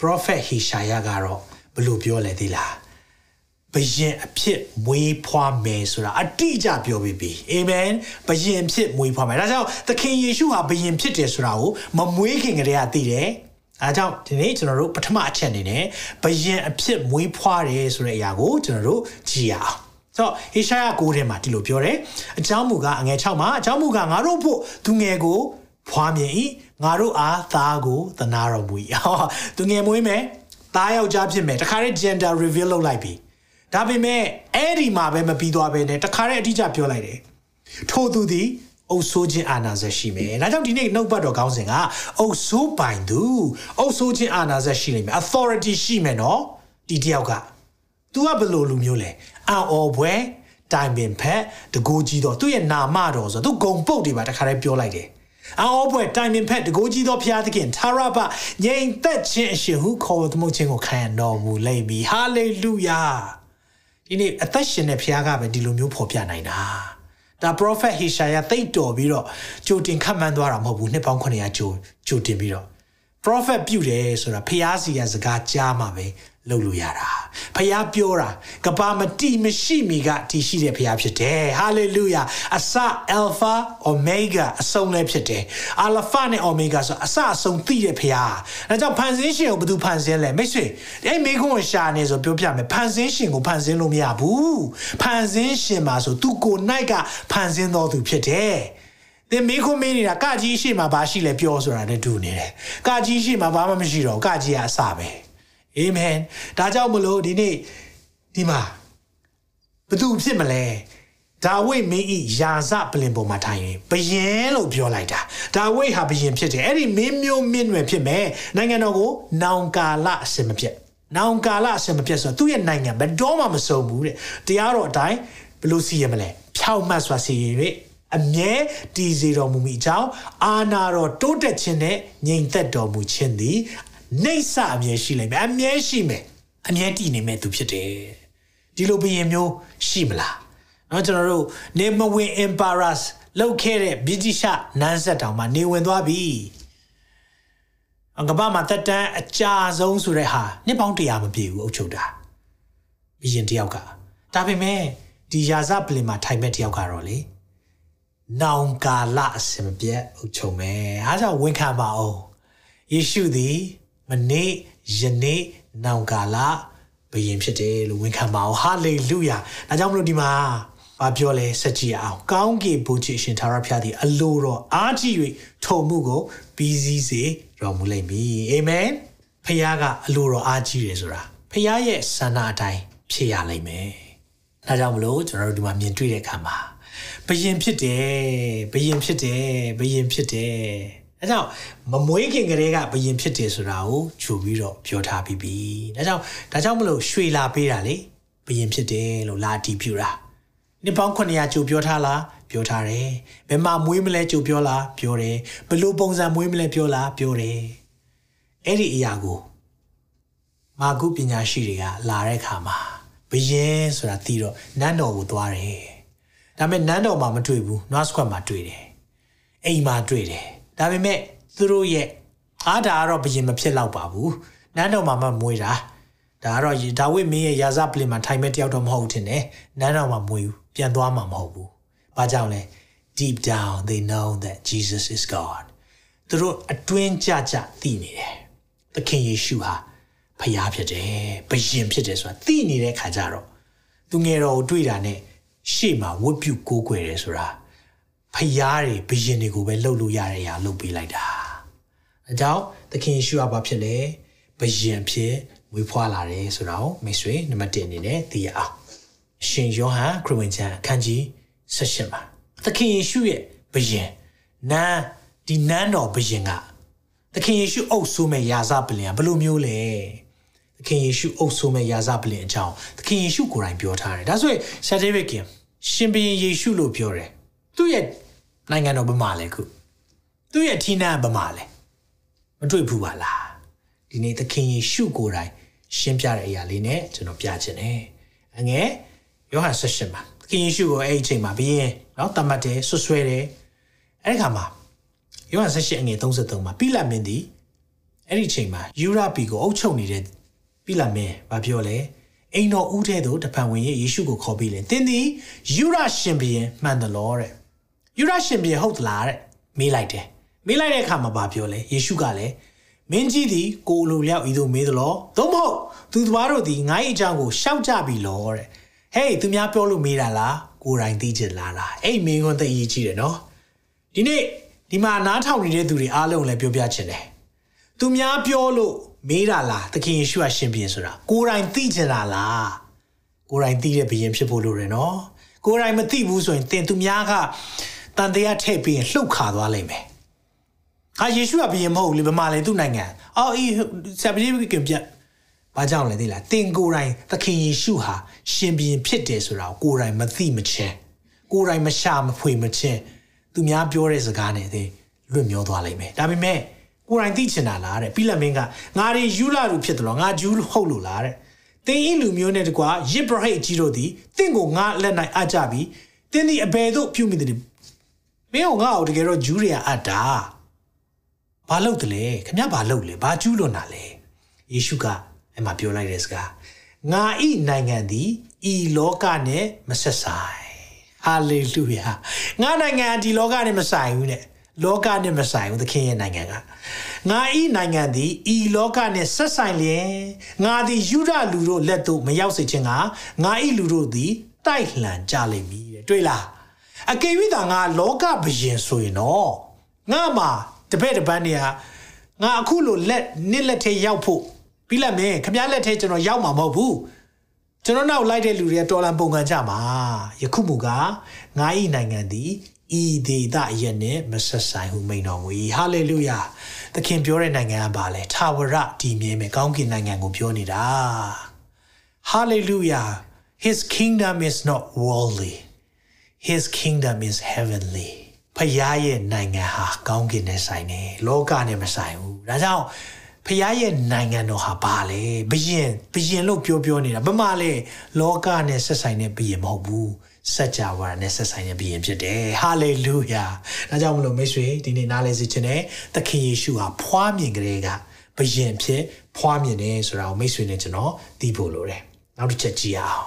B: prophet Hishaya ကတော့ဘလို့ပြောလဲသိလား ဘယင်အဖြစ်မွေးဖွားမယ်ဆိုတာအတိအကျပြောပြီးပြီအာမင်ဘယင်ဖြစ်မွေးဖွားမယ်ဒါကြောင့်သခင်ယေရှုဟာဘယင်ဖြစ်တယ်ဆိုတာကိုမမွေးခင်ကတည်းကသိတယ်အဲကြောင့်ဒီနေ့ကျွန်တော်တို့ပထမအချက်အနေနဲ့ဘယင်အဖြစ်မွေးဖွားတယ်ဆိုတဲ့အရာကိုကျွန်တော်တို့ကြည့်ရအောင်ဆိုတော့ဟေရှာယ9ထဲမှာဒီလိုပြောတယ်အကြောင်းမူကားအငယ်6မှာအကြောင်းမူကားငါတို့ဖို့သူငယ်ကိုဖွားမြင်၏ငါတို့အားသားကိုသနာတော်မူ၏သူငယ်မွေးမယ်သားယောက်ျားဖြစ်မယ်တခါတည်း gender reveal လုပ်လိုက်ပြီ ဒါပေမဲ့အဲ့ဒီမှာပဲမပြီးသွားပဲနဲ့တခါတည်းအတိအကျပြောလိုက်တယ်ထို့သူသည်အုပ်ဆိုးခြင်းအာဏာဇက်ရှိမယ်။ဒါကြောင့်ဒီနေ့နှုတ်ပတ်တော်ကောင်းစဉ်ကအုပ်ဆိုးပိုင်သူအုပ်ဆိုးခြင်းအာဏာဇက်ရှိလိမ့်မယ်။ authority ရှိမယ်နော်။ဒီတယောက်က तू ကဘယ်လိုလူမျိုးလဲ။အံ့ဩပွဲတိုင်ပင်ဖက်တကူကြီးတော့သူ့ရဲ့နာမတော်ဆိုသူဂုံပုတ်တွေပါတခါတည်းပြောလိုက်တယ်။အောပွဲတိုင်ပင်ဖက်တကိုကြီးသောဖျားသခင်သာရဘငြိမ်သက်ခြင်းအရှင်ဟုခေါ်သမုတ်ခြင်းကိုခံရတော်မူလိမ့်မည်ဟာလေလုယာ ဒီနေ့အသက်ရှင်တဲ့ဖျားကပဲဒီလိုမျိုးဖော်ပြနိုင်တာဒါ prophet Hishaya သိတော်ပြီးတော့ကြိုတင်ခတ်မှန်းသွားတာမဟုတ်ဘူးနှစ်ပေါင်း900ကြိုကြိုတင်ပြီးတော့ prophet ပြုတယ်ဆိုတာဖျားစီရစကားကြားမှာပဲ လုပ်လို့ရတာဖျားပြောတာကဘာမတိမရှိမီကတည်ရှိတဲ့ဖျားဖြစ်တယ်ဟာလေလုယာအစ alpha omega အဆုံးလည်းဖြစ်တယ် alpha နဲ့ omega ဆိုအစအဆုံးသိတဲ့ဖျားဒါကြောင့်ဖန်ဆင်းရှင်ကိုဘယ်သူဖန်ဆင်းလဲမိတ်ဆွေအဲ့မိခွန်းကိုရှာနေဆိုပြောပြမယ်ဖန်ဆင်းရှင်ကိုဖန်ဆင်းလို့မရဘူးဖန်ဆင်းရှင်မှာဆိုသူကိုယ်၌ကဖန်ဆင်းတော်သူဖြစ်တယ်သင်မေးခွန်းမေးနေတာကကြီးရှိမှဘာရှိလဲပြောဆိုတာနဲ့တူနေတယ်။ကကြီးရှိမှဘာမှမရှိတော့ကကြီးကအစပဲ။ အာမင်။ဒါကြောင့်မလို့ဒီနေ့ဒီမှာဘသူဖြစ်မလဲ။ဒါဝိမင်းဤယာဇပလင်ပေါ်မှာထိုင်ရင်ဘယင်လို့ပြောလိုက်တာ။ဒါဝိဟာဘယင်ဖြစ်တယ်။အဲ့ဒီမင်းမျိုးမင်းနွယ်ဖြစ်မယ်။နိုင်ငံတော်ကိုနောင်ကာလအစင်မပြတ်။နောင်ကာလအစင်မပြတ်ဆိုတော့သူ့ရဲ့နိုင်ငံဘယ်တော့မှမဆုံးဘူးတဲ့။တရားတော်အတိုင်းဘလို့စီရမလဲ။ဖြောက်မှတ်စွာစီရ၍အမြဲတည်စေတော်မူမိကြောင်းအာနာတော်တိုးတက်ခြင်းနဲ့ငြိမ်သက်တော်မူခြင်းသည် နေဆအမြဲရှိလိမ့်မယ်အမြဲရှိမယ်အမြဲတည်နေမဲ့သူဖြစ်တယ်ဒီလိုဘယင်မျိုးရှိမလားနော်ကျွန်တော်တို့နေမဝင် emperors လောက်ခဲ့တဲ့ဗြိတိရှနန်းဆက်တောင်မှာနေဝင်သွားပြီအကဘာမှာတက်တန်းအကြာဆုံးဆိုတဲ့ဟာနှစ်ပေါင်းတရာမပြည့်ဘူးအုပ်ချုပ်တာဘယင်တယောက်ကဒါပေမဲ့ဒီယာဇပလင်မှာထိုင်မဲ့တယောက်ကတော့လေနောင်ကာလအစင်ပြတ်အုပ်ချုပ်မယ်အားကြောင့်ဝန်ခံပါအောင်ယေရှုသည် မနေ့ယနေ့နောင်ကာလဘယင်ဖြစ်တယ်လို့ဝန်ခံပါအောင်ဟာလေလုယာဒါကြောင့်မလို့ဒီမှာဘာပြောလဲစကြည်အောင်ကောင်းကင်ဘုရားရှင်သာရဖျားသည်အလိုတော်အားကြီး၍ထုံမှုကိုပြီးစည်းစေတော်မူလိမ့်မည်အာမင်ဖခင်ကအလိုတော်အားကြီးတယ်ဆိုတာဖခင်ရဲ့ဆန္ဒအတိုင်းဖြစ်ရလိမ့်မယ်ဒါကြောင့်မလို့ကျွန်တော်တို့ဒီမှာမြင်တွေ့တဲ့အခါမှာဘယင်ဖြစ်တယ်ဘယင်ဖြစ်တယ်ဘယင်ဖြစ်တယ် အဲကြောင့်မမွေးခင်ကလေးကဘယင်ဖြစ်တယ်ဆိုတာကိုခြုံပြီးတော့ပြောထားပြီးပြီဒါကြောင့်ဒါကြောင့်မလို့ရွှေလာပေးတာလေဘယင်ဖြစ်တယ်လို့လာတီးပြတာနှစ်ပေါင်း900ကြိုပြောထားလားပြောထားတယ်ဘယ်မှာမွေးမလဲကြိုပြောလားပြောတယ်ဘယ်လိုပုံစံမွေးမလဲပြောလားပြောတယ်အဲ့ဒီအရာကိုမာကုပညာရှိတွေကလာတဲ့အခါမှာဘယင်ဆိုတာသိတော့နန်းတော်ကိုသွားတယ်ဒါပေမဲ့နန်းတော်မှာမတွေ့ဘူးနွားစခွက်မှာတွေ့တယ်အိမ်မှာတွေ့တယ် ဒါပေမဲ့သူတို့ရဲ့အားဒါကတော့ဘယင်မဖြစ်တော့ပါဘူးနန်းတော်မှာမှမွေးတာဒါကတော့ဒါဝိမင်းရဲ့ယာဇပလင်မှာထိုင်မဲ့တယောက်တော့မဟုတ်တင်တယ်နန်းတော်မှာမွေးဘူးပြန်သွားမှာမဟုတ်ဘူးဘာကြောင့်လဲ deep down they know that Jesus is God သူတို့အတွင်းကြကြသိနေတယ်သခင်ယေရှုဟာဖျားဖြစ်တယ်ဘယင်ဖြစ်တယ်ဆိုတာသိနေတဲ့ခါကျတော့သူငယ်တော်ကိုတွေ့တာနဲ့ရှေ့မှာဝတ်ပြုကိုးကွယ်တယ်ဆိုတာ ဖျားတွေဘယင်တွေကိုပဲလှုပ်လို့ရတဲ့အရာလှုပ်ပေးလိုက်တာအကြောင်းသခင်ယေရှုကဘာဖြစ်လဲဘယင်ဖြစ်ဝေဖွာလာတယ်ဆိုတာကိုမိတ်ဆွေနံပါတ်1အနေနဲ့သိရအောင်ရှင်ယောဟန်ခရစ်ဝင်ကျမ်းအခန်းကြီး16မှာသခင်ယေရှုရဲ့ဘယင်နန်းဒီနန်းတော်ဘယင်ကသခင်ယေရှုအုပ်ဆိုးမဲ့ယာဇပလင်ကဘယ်လိုမျိုးလဲသခင်ယေရှုအုပ်ဆိုးမဲ့ယာဇပလင်အကြောင်းသခင်ယေရှုကိုယ်တိုင်ပြောထားတယ်ဒါဆိုရင်ဆာဒေးဗစ်ကင်ရှင်ဘရင်ယေရှုလို့ပြောတယ်သူ့ရဲ့ နိုင်ငံတော်ဗမာလဲခုသူ့ရဲ့ထီးနှံဗမာလဲမတွေ့ဘူးပါလားဒီနေ့သခင်ယေရှုကိုယ်တိုင်ရှင်းပြတဲ့အရာလေးနဲ့ကျွန်တော်ပြချင်တယ်အငယ်ယောဟန်16မှာသခင်ယေရှုကိုအဲ့ဒီအချိန်မှာဘုရင်နော်တတ်မှတ်တယ်ဆွဆွဲတယ်အဲ့ဒီခါမှာယောဟန်16အငယ်33မှာပိလတ်မင်းသည်အဲ့ဒီအချိန်မှာယူရပီကိုအုပ်ချုပ်နေတဲ့ပိလတ်မင်းဗာပြောလဲအိမ်တော်ဦးထဲသို့တပံဝင်ယေရှုကိုခေါ်ပြီးလဲသင်သည်ယူရရှင်ဘုရင်မှန်တယ်လို့တဲ့ ယူရရှင်ဘီရင်ဟုတ်သလားတဲ့မေးလိုက်တယ်မေးလိုက်တဲ့အခါမှာဘာပြောလဲယေရှုကလည်းမင်းကြီးသည်ကိုလိုလျောက်ဤသို့မေးသလားသို့မဟုတ်သူသွားတို့သည်ငါ့အကြောင်းကိုရှောက်ကြပြီလို့တဲ့ဟေးသူများပြောလို့မေးတာလားကိုယ်တိုင်သိချင်လားလားအဲ့မင်းကွန်းသိရေးကြည့်တယ်နော်ဒီနေ့ဒီမှာနားထောင်နေတဲ့သူတွေအားလုံးလည်းပြောပြချင်တယ်သူများပြောလို့မေးတာလားသခင်ယေရှုကရှင်ပြန်ဆိုတာကိုယ်တိုင်သိချင်တာလားကိုယ်တိုင်သိတဲ့ဘုရင်ဖြစ်ဖို့လိုတယ်နော်ကိုယ်တိုင်မသိဘူးဆိုရင်တင်သူများက တန်တရားထည့်ပြီးရင်လှုပ်ခါသွားလိမ့်မယ်ဟာယေရှုကဘုရင်မဟုတ်လေဘယ်မှာလဲသူ့နိုင်ငံအော်အေးဆရာပတိကပြဘာကြောင့်လဲသိလားတင်ကိုယ်တိုင်သခင်ယေရှုဟာရှင်ဘုရင်ဖြစ်တယ်ဆိုတာကိုကိုယ်တိုင်မသိမချင်းကိုယ်တိုင်မရှာမဖွေမချင်းသူများပြောတဲ့စကားနဲ့သိလွတ်မျောသွားလိမ့်မယ်ဒါပေမဲ့ကိုယ်တိုင်သိချင်တာလားတဲ့ပြီးလက်မင်းကငါတွေယူလာလူဖြစ်တယ်လို့ငါဂျူးဟုတ်လို့လားတဲ့တင်းဤလူမျိုးနဲ့တကွာယစ်ဘရဟိတ်ကြီးတို့သည်တင့်ကိုငါလက်၌အကြပြီးတင်းဒီအဘယ်သို့ပြုမိတယ် မင်းကငါ့ကိုတကယ်တော့ဂျူးတွေကအပ်တာဘာလုပ်တယ်လဲခမရဘာလုပ်လဲဘာကျူးလွန်တာလဲယေရှုကအဲ့မှာပြောလိုက်တဲ့စကားငါဤနိုင်ငံသည်ဤလောကနဲ့မဆက်ဆိုင်ဟာလေလုယာငါနိုင်ငံဒီလောကနဲ့မဆိုင်ဘူးတဲ့လောကနဲ့မဆိုင်ဘူးသခင်ရဲ့နိုင်ငံကငါဤနိုင်ငံသည်ဤလောကနဲ့ဆက်ဆိုင်လျင်ငါသည်ယူဒလူတို့လက်သို့မရောက်စေခြင်းကငါဤလူတို့သည်တိုက်လှန်ကြလိမ့်မည်တဲ့တွေ့လား အကယ်၍သာငါလောကဘယင်ဆိုရင်တော့ငါမှာတပည့်တပန်းနေဟာငါအခုလိုလက်နစ်လက်ထဲရောက်ဖို့ပြီးလက်မင်းခမည်းလက်ထဲကျွန်တော်ရောက်မှာမဟုတ်ဘူးကျွန်တော်နောက်လိုက်တဲ့လူတွေကတော်လန်ပုံကန်ကြမှာယခုမူကငါဤနိုင်ငံသည်ဤဒေသရဲ့နဲ့မဆက်ဆိုင်ဟုမိန်တော်မူ၏ဟာလေလုယာသခင်ပြောတဲ့နိုင်ငံကဘာလဲထာဝရတည်မြဲမယ်ကောင်းကင်နိုင်ငံကိုပြောနေတာ hallelujah his kingdom is not worldly his kingdom is heavenly ဖခင်ရဲ့နိုင်ငံဟာကောင်းကင်နဲ့ဆိုင်တယ်လောကနဲ့မဆိုင်ဘူးဒါကြောင့်ဖခင်ရဲ့နိုင်ငံတော်ဟာဘာလဲဘယင်ဘယင်လို့ပြောပြောနေတာဘာမှလဲလောကနဲ့ဆက်ဆိုင်တဲ့ဘယင်မဟုတ်ဘူးစัจ java နဲ့ဆက်ဆိုင်တဲ့ဘယင်ဖြစ်တယ်ဟာလေလုယာဒါကြောင့်မလို့မိတ်ဆွေဒီနေ့နားလည်စေချင်တယ်သခင်ယေရှုဟာဖွားမြင်ကလေးကဘယင်ဖြစ်ဖွားမြင်တယ်ဆိုတာကိုမိတ်ဆွေနဲ့ကျွန်တော်သိဖို့လိုတယ်နောက်တစ်ချက်ကြည့်အောင်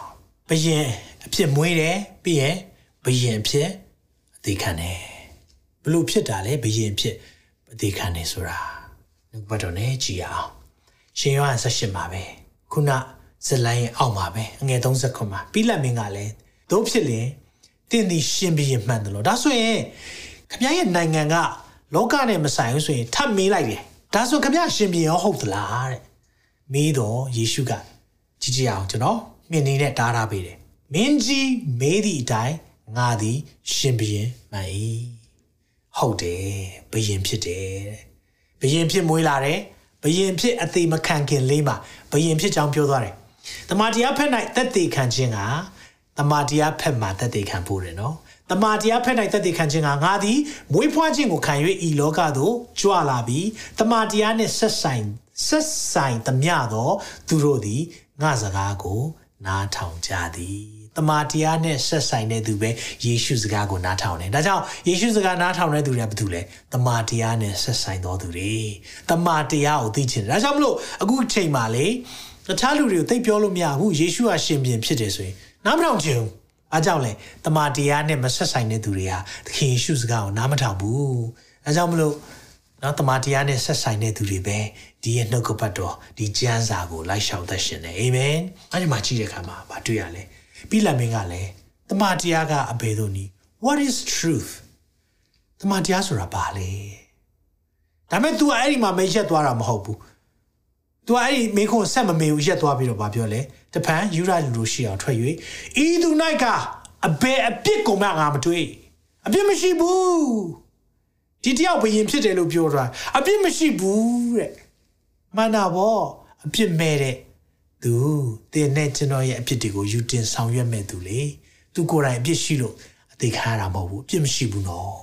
B: ဘယင်အဖြစ်မွေးတယ်ပြီးရင် ဘယင်ဖြစ်အသေးခံတယ်ဘလို့ဖြစ်တာလဲဘယင်ဖြစ်အသေးခံတယ်ဆိုတာနှုတ်ပတ်တော်နဲ့ကြည့်အောင်ရှင်ယောဟန်16မှာပဲခုနဇလိုင်းအောက်မှာပဲအငယ်30ခွန်မှာပြီးလက်မင်းကလည်းတို့ဖြစ်လင်တင်းဒီရှင်ဘီရင်မှန်တယ်လို့ဒါဆိုရင်ခမရဲ့နိုင်ငံကလောကနဲ့မဆိုင်ဘူးဆိုရင်ထပ်မေးလိုက်တယ်ဒါဆိုခမရှင်ဘီရောဟုတ်သလားတဲ့မေးတော့ယေရှုကကြည့်ကြည့်အောင်ကျွန်တော်မြင်နေတဲ့တားထားပေးတယ်မင်းကြီးမေးသည့်အတိုင်း ငါသည် ရှင်ဘီရင်မှန်၏ဟုတ်တယ်ဘီရင်ဖြစ်တယ်ဘီရင်ဖြစ်မွေးလာတယ်ဘယင်ဖြစ်အသေးမခံခင်လေးမှာဘယင်ဖြစ်ကြောင်းပြောသွားတယ်။တမန်တရားဖက်၌တက်သေးခံခြင်းကတမာတရားဖက်မှာတက်သေးခံဖို့တယ်နော်တမာတရားဖက်၌တက်သေးခံခြင်းကငါသည်မွေးဖွားခြင်းကိုခံ၍ဤလောကသို့ကြွလာပြီးတမာတရားနှင့်ဆက်ဆိုင်ဆက်ဆိုင်သမျှသော သူတို့သည်ငါစကားကို နားထောင်ကြသည် တမာတရားနဲ့ဆက်ဆိုင်တဲ့သူပဲယေရှုစကားကိုနားထောင်တယ်။ဒါကြောင့်ယေရှုစကားနားထောင်တဲ့သူတွေကဘာတူလဲ။တမာတရားနဲ့ဆက်ဆိုင်တော်သူတွေ။တမာတရားကိုသိချင်တယ်။ဒါကြောင့်မလို့အခုချိန်မှာလေတခြားလူတွေကိုသိပြောလို့မရဘူး။ယေရှုကရှင်ပြန်ဖြစ်တယ်ဆိုရင်နားမထောင်ချင်ဘူး။အားကြောင့်လေတမာတရားနဲ့မဆက်ဆိုင်တဲ့သူတွေကသခင်ယေရှုစကားကိုနားမထောင်ဘူး။အဲကြောင့်မလို့နော်တမာတရားနဲ့ဆက်ဆိုင်တဲ့သူတွေပဲဒီရဲ့နှုတ်ကပတ်တော်ဒီကျမ်းစာကိုလိုက်ရှောင်သက်ရှင်တယ်အာမင်အဲဒီမှာကြည့်တဲ့အခါမှာဘာတွေ့ရလဲ ပြီးလက်မင်းကလည်းတမာတရားကအဘယ်သို့နည်း what is truth တမာတရားဆိုတာဘာလဲဒါပေမဲ့ तू အဲ့ဒီမှာမေးရက်သွားတာမဟုတ်ဘူး तू အဲ့ဒီမေးခွန်းဆက်မမေးဘူးရက်သွားပြီးတော့ဗာပြောလဲတပန်ယူရလူလိုရှိအောင်ထွက်၍ဤသူ၌ကအဘယ်အပြစ်ကိုမှငါမတွေ့အပြစ်မရှိဘူးဒီတယောက်ဘယင်ဖြစ်တယ်လို့ပြောတာအပြစ်မရှိဘူးတဲ့မှန်တာဗောအပြစ်မဲ့တဲ့ သူတင်းနဲ့ကျွန်တော်ရဲ့အပြစ်တွေကိုယူတင်ဆောင်ရွက်မဲ့သူလေသူကိုယ်တိုင်အပြစ်ရှိလို့အသေးခါရတာမဟုတ်ဘူးအပြစ်မရှိဘူးနော်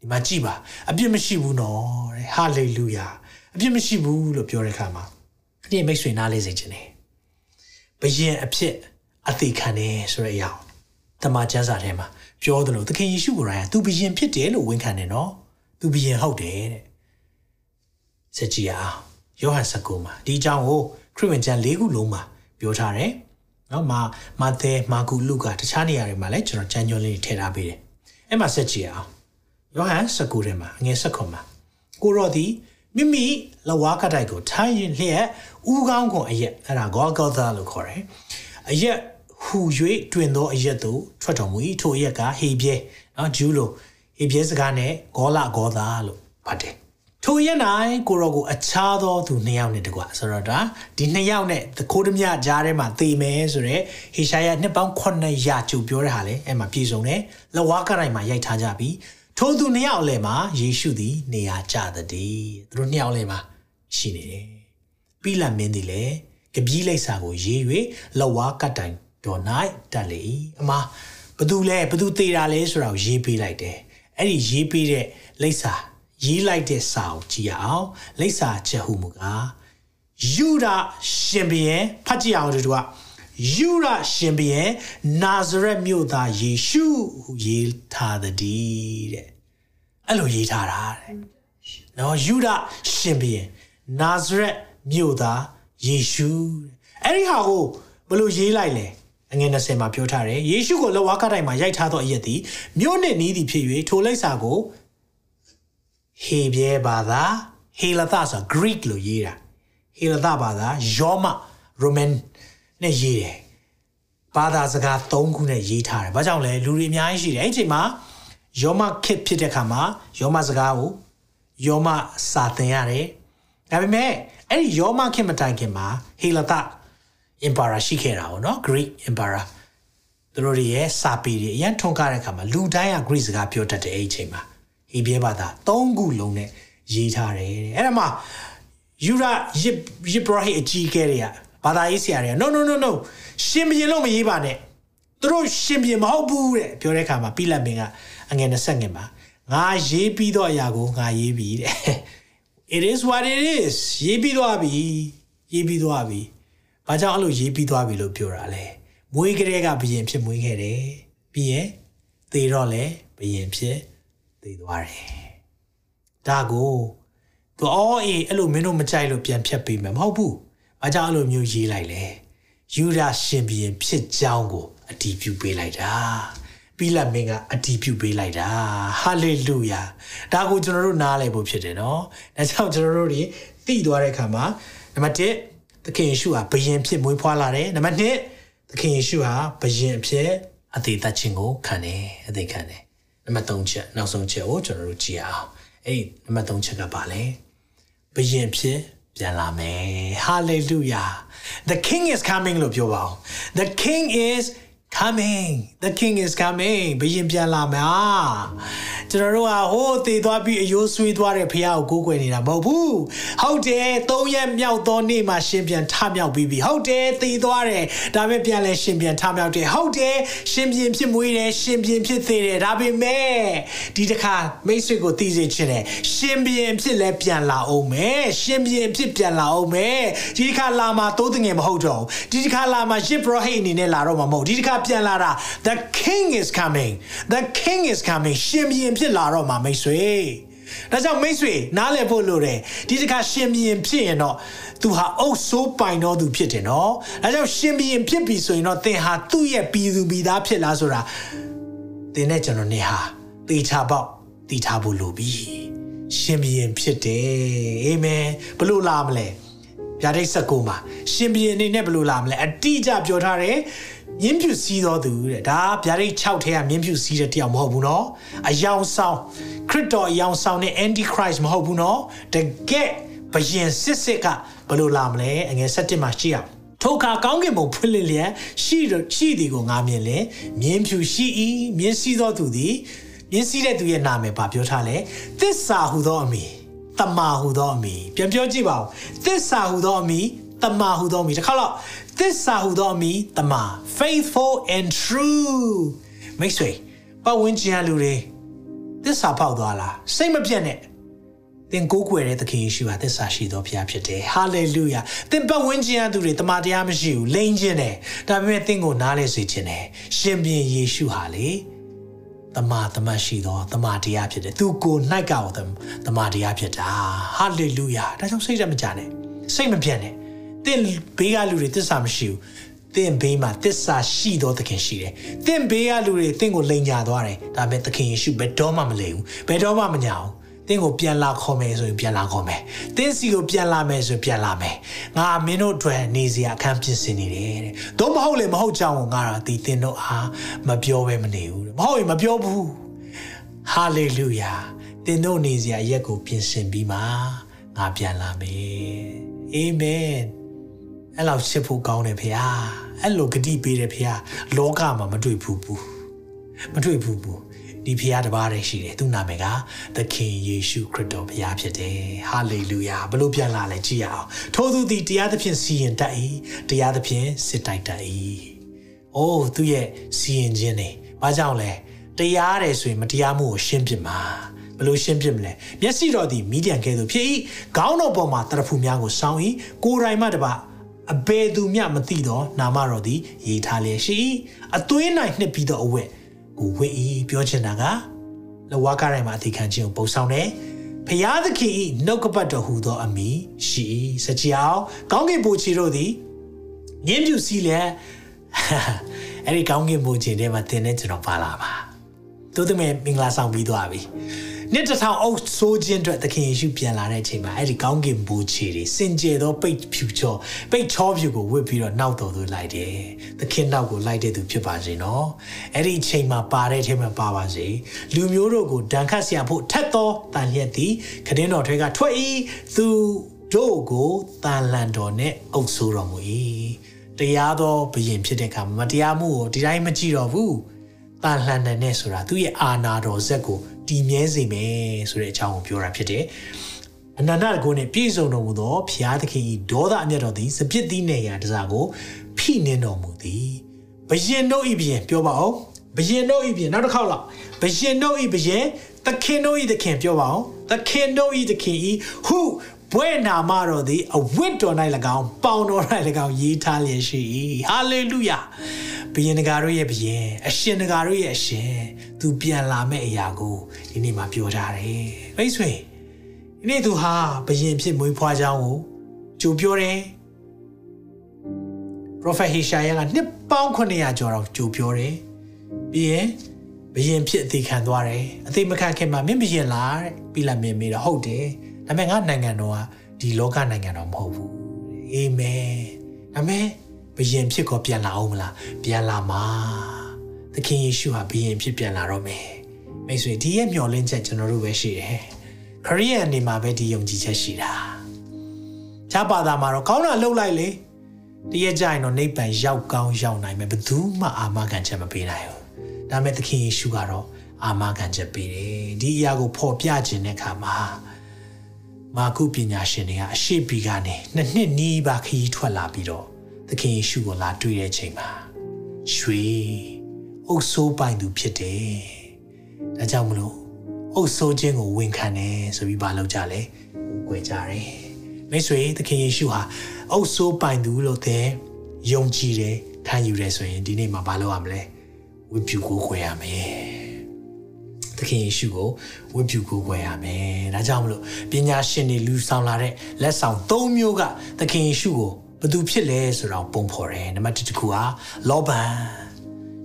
B: ဒီမှာကြည့်ပါအပြစ်မရှိဘူးနော်တဲ့ဟာလေလုယာအပြစ်မရှိဘူးလို့ပြောတဲ့အခါမှာဒီမိတ်ဆွေနားလေးစေခြင်းတယ်ဘယင်အဖြစ်အသေးခံတယ်ဆိုတဲ့အရာတမန်ကျမ်းစာထဲမှာပြောတယ်လို့သခင်ယေရှုကိုယ်တိုင်ကသူဘယင်ဖြစ်တယ်လို့ဝန်ခံတယ်နော်သူဘယင်ဟုတ်တယ်တဲ့စကြည်အောင်ယောဟန်19မှာဒီအကြောင်းကို ခရစ်ဝင်ကျမ်း၄ခုလုံးမှာပြောထားတယ်။နော်မာမာသဲမာကုလုကတခြားနေရာတွေမှာလည်းကျွန်တော်ကျမ်းကျော်လေးထည့်ထားပေးတယ်။အဲ့မှာဆက်ကြည့်အောင်။ယောဟန်19ထဲမှာအငယ်16မှာကိုရောဒီမိမိလဝါကတိုက်ကိုထိုင်းရင်လျက်ဥကောင်းကွန်အရက်အဲ့ဒါဂေါဂေါသာလို့ခေါ်တယ်။အရက်ဟူ၍တွင်သောအရက်သို့ထွက်တော်မူ၏ထိုအရက်ကဟေပြဲနော်ဂျူးလို့ဟေပြဲစကားနဲ့ဂေါလာဂေါသာလို့ပါတယ် ထိုရက်၌ကိုရောကိုအခြားသောသူနှစ်ယောက်နဲ့တကွာဆိုတော့ဒါဒီနှစ်ယောက်နဲ့သခိုးဓမြကြားထဲမှာသေမယ်ဆိုတော့ဟေရှာယနှစ်ပေါင်း900ကျုပ်ပြောတဲ့ဟာလေအဲ့မှာပြည်စုံတယ်လဝါကရိုင်မှာရိုက်ထားကြပြီထိုသူနှစ်ယောက်အလဲမှာယေရှုသည်နေရာကျသည်သူတို့နှစ်ယောက်လဲမှာရှိနေတယ်ပြီးလမင်းသည်လည်းကပီးလိပ်စာကိုရေး၍လဝါကတိုင်တော်၌တက်လေအမဘသူလဲဘသူသေးတာလဲဆိုတာကိုရေးပေးလိုက်တယ်အဲ့ဒီရေးပေးတဲ့လိပ်စာ ရေးလိုက်တဲ့စာကိုကြည့်အောင်လိပ်စာချက်ဟုမူကားယူဒရှင်ဘီယံဖတ်ကြည့်အောင်တို့ကယူဒရှင်ဘီယံနာဇရက်မြို့သားယေရှုဟုရေးထားတဲ့တဲ့အဲ့လိုရေးထားတာတဲ့နော်ယူဒရှင်ဘီယံနာဇရက်မြို့သားယေရှုအဲ့ဒီဟာကိုဘယ်လိုရေးလိုက်လဲအငယ်20မှာပြောထားတယ်ယေရှုကိုလဝါကတိုင်းမှာရိုက်ထားသောအရက်သည်မြို့နှင့်နီးသည်ဖြစ်၍ထိုလိပ်စာကို ဟေဘဲဘာသာဟေလသဆို Greek လို့ရေးတာဟေလသဘာသာယောမ Roman နဲ့ရေးတယ်ဘာသာစကား၃ခုနဲ့ရေးထားတယ်ဘာကြောင့်လဲလူတွေအများကြီးရှိတယ်အဲ့ဒီအချိန်မှာယောမခစ်ဖြစ်တဲ့ခါမှာယောမစကားကိုယောမစာသင်ရတယ်ဒါပေမဲ့အဲ့ဒီယောမခစ်မတိုင်ခင်မှာဟေလသ Emperor ရှိခဲ့တာပေါ့နော် Greek Emperor သူတို့ရဲ့စာပေတွေအရင်ထွန်းကားတဲ့ခါမှာလူတိုင်းက Greek စကားပြောတတ်တဲ့အဲ့ဒီအချိန်မှာ ဟေဘဲဘာသာ၃ခုလုံးနဲ့ရေးထားတယ်တဲ့အဲ့ဒါမှယူရာယစ်ယစ်ဘရာဟီအကြီးကဲတွေကဘာသာရေးဆရာတွေက no no no no ရှင်ဘရင်လို့မရေးပါနဲ့သူတို့ရှင်ဘရင်မဟုတ်ဘူးတဲ့ပြောတဲ့အခါမှာပြီးလက်မင်းကအငယ်20ငယ်မှာငါရေးပြီးတော့အရာကိုငါရေးပြီးတဲ့ it is what it is ရေးပြီးသွားပြီရေးပြီးသွားပြီဘာကြောင့်အဲ့လိုရေးပြီးသွားပြီလို့ပြောတာလဲမွေးကလေးကဘရင်ဖြစ်မွေးခဲ့တယ်ပြီးရင်သေတော့လဲဘရင်ဖြစ် သေသွားတယ်ဒါကိုသူအော်အေးအဲ့လိုမင်းတို့မကြိုက်လို့ပြန်ဖြတ်ပေးမယ်မဟုတ်ဘူး။ဘာကြောင့်အဲ့လိုမျိုးရေးလိုက်လဲ။ယူဒာရှင်ဘီရင်ဖြစ်ကြောင်းကိုအတီးပြုပေးလိုက်တာ။ပြီးလက်မင်းကအတီးပြုပေးလိုက်တာ။ဟာလေလုယာ။ဒါကိုကျွန်တော်တို့နားလည်ဖို့ဖြစ်တယ်နော်။ဒါကြောင့်ကျွန်တော်တို့တွေသိသွားတဲ့အခါမှာနံပါတ်1သခင်ယေရှုဟာဘယင်ဖြစ်မွေးဖွားလာတယ်။နံပါတ်2သခင်ယေရှုဟာဘယင်ဖြစ်အသေးသက်ခြင်းကိုခံတယ်အသေးခံတယ်။ နံပါတ်3ချက်နောက်ဆုံးချက်ကိုကျွန်တော်တို့ကြည့်အောင်။အဲ့ဒီနံပါတ်3ချက်ကပါလဲ။ဘယင်ဖြစ်ပြန်လာမယ် hallelujah the king is coming လို့ပြောပါအောင် the king is coming the king is coming ဘယင်ပြန်လာမှာ ကျွန်တော်တို့ကဟိုးတည်သွားပြီးအယိုးဆွေးသွားတဲ့ဖះကိုကိုးကွယ်နေတာမဟုတ်ဘူးဟုတ်တယ်သုံးရက်မြောက်သောနေ့မှာရှင်ပြန်ထမြောက်ပြီးပြီဟုတ်တယ်တည်သွားတယ်ဒါပေမဲ့ပြန်လဲရှင်ပြန်ထမြောက်တယ်ဟုတ်တယ်ရှင်ပြန်ဖြစ်မွေးတယ်ရှင်ပြန်ဖြစ်သေးတယ်ဒါပေမဲ့ဒီတစ်ခါမိတ်ဆွေကိုတည်စေချင်တယ်ရှင်ပြန်ဖြစ်လဲပြန်လာအောင်မယ်ရှင်ပြန်ဖြစ်ပြန်လာအောင်မယ်ဒီတစ်ခါလာမှာတိုးတငယ်မဟုတ်တော့ဒီတစ်ခါလာမှာရှစ်ဘရဟိအနေနဲ့လာတော့မှာမဟုတ်ဒီတစ်ခါပြန်လာတာ the king is coming the king is coming ရှင်ပြန်ဖြစ်လာတော့မှာမိတ်ဆွေဒါကြောင့်မိတ်ဆွေနားလည်ဖို့လိုတယ်ဒီတစ်ခါရှင်ပြန်ဖြစ်ရင်တော့သူဟာအုပ်ဆိုးပိုင်တော်သူဖြစ်တယ်နော်ဒါကြောင့်ရှင်ပြန်ဖြစ်ပြီဆိုရင်တော့သင်ဟာသူ့ရဲ့ပြည်သူပြည်သားဖြစ်လားဆိုတာသင်နဲ့ကျွန်တော်နေဟာတေချာပေါက်တည်ထားဖို့လိုပြီရှင်ပြန်ဖြစ်တယ်အာမင်ဘလို့လာမလဲဗျာဒိတ်ဆက်ကိုမှာရှင်ပြန်အနေနဲ့ဘလို့လာမလဲအတိအကျပြောထားတယ် မြင်းဖြူစီးတော်သူတဲ့ဒါဗျာဒိတ်6ထဲကမြင်းဖြူစီးတဲ့တယောက်မဟုတ်ဘူးနော်အယောင်ဆောင်ခရစ်တော်အယောင်ဆောင်နဲ့ antichrist မဟုတ်ဘူးနော်တကယ်ဘယင်စစ်စစ်ကဘလို့လာမလဲအငယ်7မှာရှိအောင်ထိုအခါကောင်းကင်ဘုံဖွင့်လင်းလျက်ရှိရှိသည်ကိုငါမြင်လင်မြင်းဖြူရှိ၏မြင်းစီးသောသူသည်မြင်းစီးတဲ့သူရဲ့နာမည်ပါပြောထားလဲသစ္စာဟုသောအမည်တမာဟုသောအမည်ပြန်ပြောကြည့်ပါဦးသစ္စာဟုသောအမည်တမာဟုသောအမည်တစ်ခါတော့ သစ္စာဟူသောအမည်တမာ faithful and true မိတ်ဆွေပတ်ဝန်းကျင်လူတွေသစ္စာပေါက်သွားလားစိတ်မပြတ်နဲ့သင်ကိုးကွယ်တဲ့သခင်ယေရှုဟာသစ္စာရှိသောဘုရားဖြစ်တယ်ဟာလေလုယာသင်ပတ်ဝန်းကျင်သူတွေတမန်တရားမရှိဘူးလိမ့်ခြင်းတယ်ဒါပေမဲ့သင်ကိုနားလဲစေခြင်းတယ်ရှင်ပြန်ယေရှုဟာလေတမန်တမန်ရှိသောတမန်တရားဖြစ်တယ်သူကို၌ကောတမန်တရားဖြစ်တာဟာလေလုယာဒါကြောင့်စိတ်ရမကြနဲ့စိတ်မပြတ်နဲ့ သင်ဘေးကလူတွေသစ္စာမရှိဘူးသင်ဘေးမှာသစ္စာရှိသောသခင်ရှိတယ်။သင်ဘေးကလူတွေသင်ကိုလိန်ညာသွားတယ်။ဒါပေမဲ့သခင်ယေရှုဘယ်တော့မှမလိန်ဘူး။ဘယ်တော့မှမညာဘူး။သင်ကိုပြန်လာခေါ်မယ်ဆိုရင်ပြန်လာခေါ်မယ်။သင်စီကိုပြန်လာမယ်ဆိုရင်ပြန်လာမယ်။ငါမင်းတို့အတွက်နေစရာအခန်းပြင်ဆင်နေတယ်တဲ့။တော့မဟုတ်လေမဟုတ်ကြောင်းကိုငါတော့ဒီသင်တို့အားမပြောဘဲမနေဘူးတဲ့။မဟုတ်ရင်မပြောဘူး။ဟာလေလုယာ။သင်တို့နေစရာရက်ကိုပြင်ဆင်ပြီးမှငါပြန်လာမယ်အာမင် အဲ့လောက်ချစ်ဖို့ကောင်းတယ်ဖေဟာအဲ့လိုဂတိပေးတယ်ဖေဟာလောကမှာမတွေ့ဘူးဘူးမတွေ့ဘူးဘူးဒီဖခင်တပါးတည်းရှိတယ်သူ့နာမည်ကသခင်ယေရှုခရစ်တော်ဖခင်ဖြစ်တယ်ဟာလေလုယာဘလို့ပြန်လာလဲကြည့်ရအောင်ထို့သူသည်တရားသဖြင့်စီရင်တတ်၏တရားသဖြင့်စစ်တိုက်တတ်၏အိုးသူ့ရဲ့စီရင်ခြင်းနေဘာကြောင့်လဲတရားတယ်ဆိုရင်မတရားမှုကိုရှင်းပြမှာဘလို့ရှင်းပြမလဲမျက်စိတော်သည်မိဒီယံကဲသို့ဖြစ်၏ခေါင်းတော်ပေါ်မှာတရဖူများကိုစောင်း၏ကိုယ်တိုင်မှတပါ အဘယ်သူမျှမသိတော့နာမတော်သည်ရေးထားလျက်ရှိ၏အသွေး၌နှစ်ပြီးသောအဝတ်ကိုဝိဤပြောချင်တာကလဝါကားတိုင်းမှာအသိခံခြင်းကိုပုံဆောင်တယ်ဖျားသခင်ဤနှုတ်ကပတ်တော်ဟူသောအမိရှိစကြအောင်ကောင်းကင်ဘုရားတို့သည်ညင်းပြူစီလဲအဲ့ဒီကောင်းကင်ဘုရားထဲမှာသင်တဲ့ကျွန်တော်ပါလာပါသို့တမဲ့မင်္ဂလာဆောင်ပြီးသွားပြီ နှစ်တစ်ထောင်အုပ်ဆိုးခြင်းအတွက်သခင်ယေရှုပြန်လာတဲ့အချိန်မှာအဲ့ဒီကောင်းကင်ဘိုးချီတွေစင်ကြယ်သောပိတ်ဖြူချောပိတ်ချောဖြူကိုဝတ်ပြီးတော့နောက်တော်သူလိုက်တယ်သခင်နောက်ကိုလိုက်တဲ့သူဖြစ်ပါစေနော်အဲ့ဒီအချိန်မှာပါတဲ့အချိန်မှာပါပါစေလူမျိုးတို့ကိုဒဏ်ခတ်ဆရာဖို့ထက်သောတန်လျက်သည်ခဒင်းတော်ထွဲကထွက်၏သူတို့ကိုတန်လန်တော်နဲ့အုပ်ဆိုးတော်မူ၏တရားသောဘုရင်ဖြစ်တဲ့အခါမတရားမှုကိုဒီတိုင်းမကြည့်တော့ဘူးတန်လှန်တဲ့နဲ့ဆိုတာသူ့ရဲ့အာနာတော်ဇက်ကို တည်မြဲစေမယ်ဆိုတဲ့အကြောင်းကိုပြောတာဖြစ်တယ်။အနန္တတကုနဲ့ပြည့်စုံတော်မူသောဘုရားသခင်၏ဒေါသအမျက်တော်သည်စပြစ်သီးနေရာတစားကိုဖိနှင်းတော်မူသည်။ဘယင်တို့၏ဘယင်ပြောပါအောင်။ဘယင်တို့၏ဘယင်နောက်တစ်ခေါက်လောက်ဘယင်တို့၏ဘယင်သခင်တို့၏သခင်ပြောပါအောင်။သခင်တို့၏သခင်၏ဟု ဘွဲ့နာမတော်သည်အဝတ်တော်၌၎င်းပေါင်တော်၌၎င်းရေးထားလျက်ရှိ၏ဟာလေလုယာဘုရင်တကာတို့ရဲ့ဘုရင်အရှင်တကာတို့ရဲ့အရှင်သူပြန်လာမဲ့အရာကိုဒီနေ့မှာပြောထားတယ်မိတ်ဆွေဒီနေ့သူဟာဘုရင်ဖြစ်မွေးဖွားကြောင်းကိုကြိုပြောတယ် Prophet Hishaya ကနှစ်ပေါင်း900ကျော်တော့ကြိုပြောတယ်ပြီးရင်ဘယင်ဖြစ်အသေးခံသွားတယ်အသေးမခံခင်မှာမင်းဘယင်လားတဲ့ပြီးလာမြင်မိတော့ဟုတ်တယ် ဒါပေမဲ့ငါနိုင်ငံတော်ကဒီလောကနိုင်ငံတော်မဟုတ်ဘူးအာမင်ဒါပေမဲ့ဘယင်ဖြစ်ကောပြန်လာအောင်မလားပြန်လာမှာသခင်ယေရှုဟာဘယင်ဖြစ်ပြန်လာတော့မယ်မိတ်ဆွေဒီရဲ့မျှော်လင့်ချက်ကျွန်တော်တို့ပဲရှိတယ်ခရိယန်နေမှာပဲဒီယုံကြည်ချက်ရှိတာခြားပါတာမှာတော့ကောင်းတာလှုပ်လိုက်လေတရက်ကြရင်တော့နိဗ္ဗာန်ရောက်ကောင်းရောက်နိုင်မယ်ဘယ်သူမှအာမခံချက်မပေးနိုင်ဘူးဒါပေမဲ့သခင်ယေရှုကတော့အာမခံချက်ပေးတယ်ဒီအရာကိုဖော်ပြခြင်းတဲ့အခါမှာ မာကုပညာရှင်တွေကအရှိပီကနေနှစ်နှစ်နီးပါခရီးထွက်လာပြီးတော့သခင်ယေရှုကိုလာတွေ့တဲ့ချိန်မှာရွှေအုပ်ဆိုးပိုင်သူဖြစ်တယ်။ဒါကြောင့်မလို့အုပ်ဆိုးခြင်းကိုဝန်ခံတယ်ဆိုပြီးမလုပ်ကြလဲ။ဝယ်ကြတယ်။မိတ်ဆွေသခင်ယေရှုဟာအုပ်ဆိုးပိုင်သူလို့တဲ့ယုံကြည်တယ်ခံယူတယ်ဆိုရင်ဒီနေ့မှာမလုပ်ရမလဲ။ဝိပုကိုခွဲရမယ်။ သခင်ယေရှုကိုဝိပုကိုခွဲရမယ်။ဒါကြောင့်မလို့ပညာရှင်တွေလူဆောင်လာတဲ့လက်ဆောင်၃မျိုးကသခင်ယေရှုကိုဘသူဖြစ်လဲဆိုတော့ပုံဖော်တယ်နံပါတ်1တစ်ခုဟာလောဘန်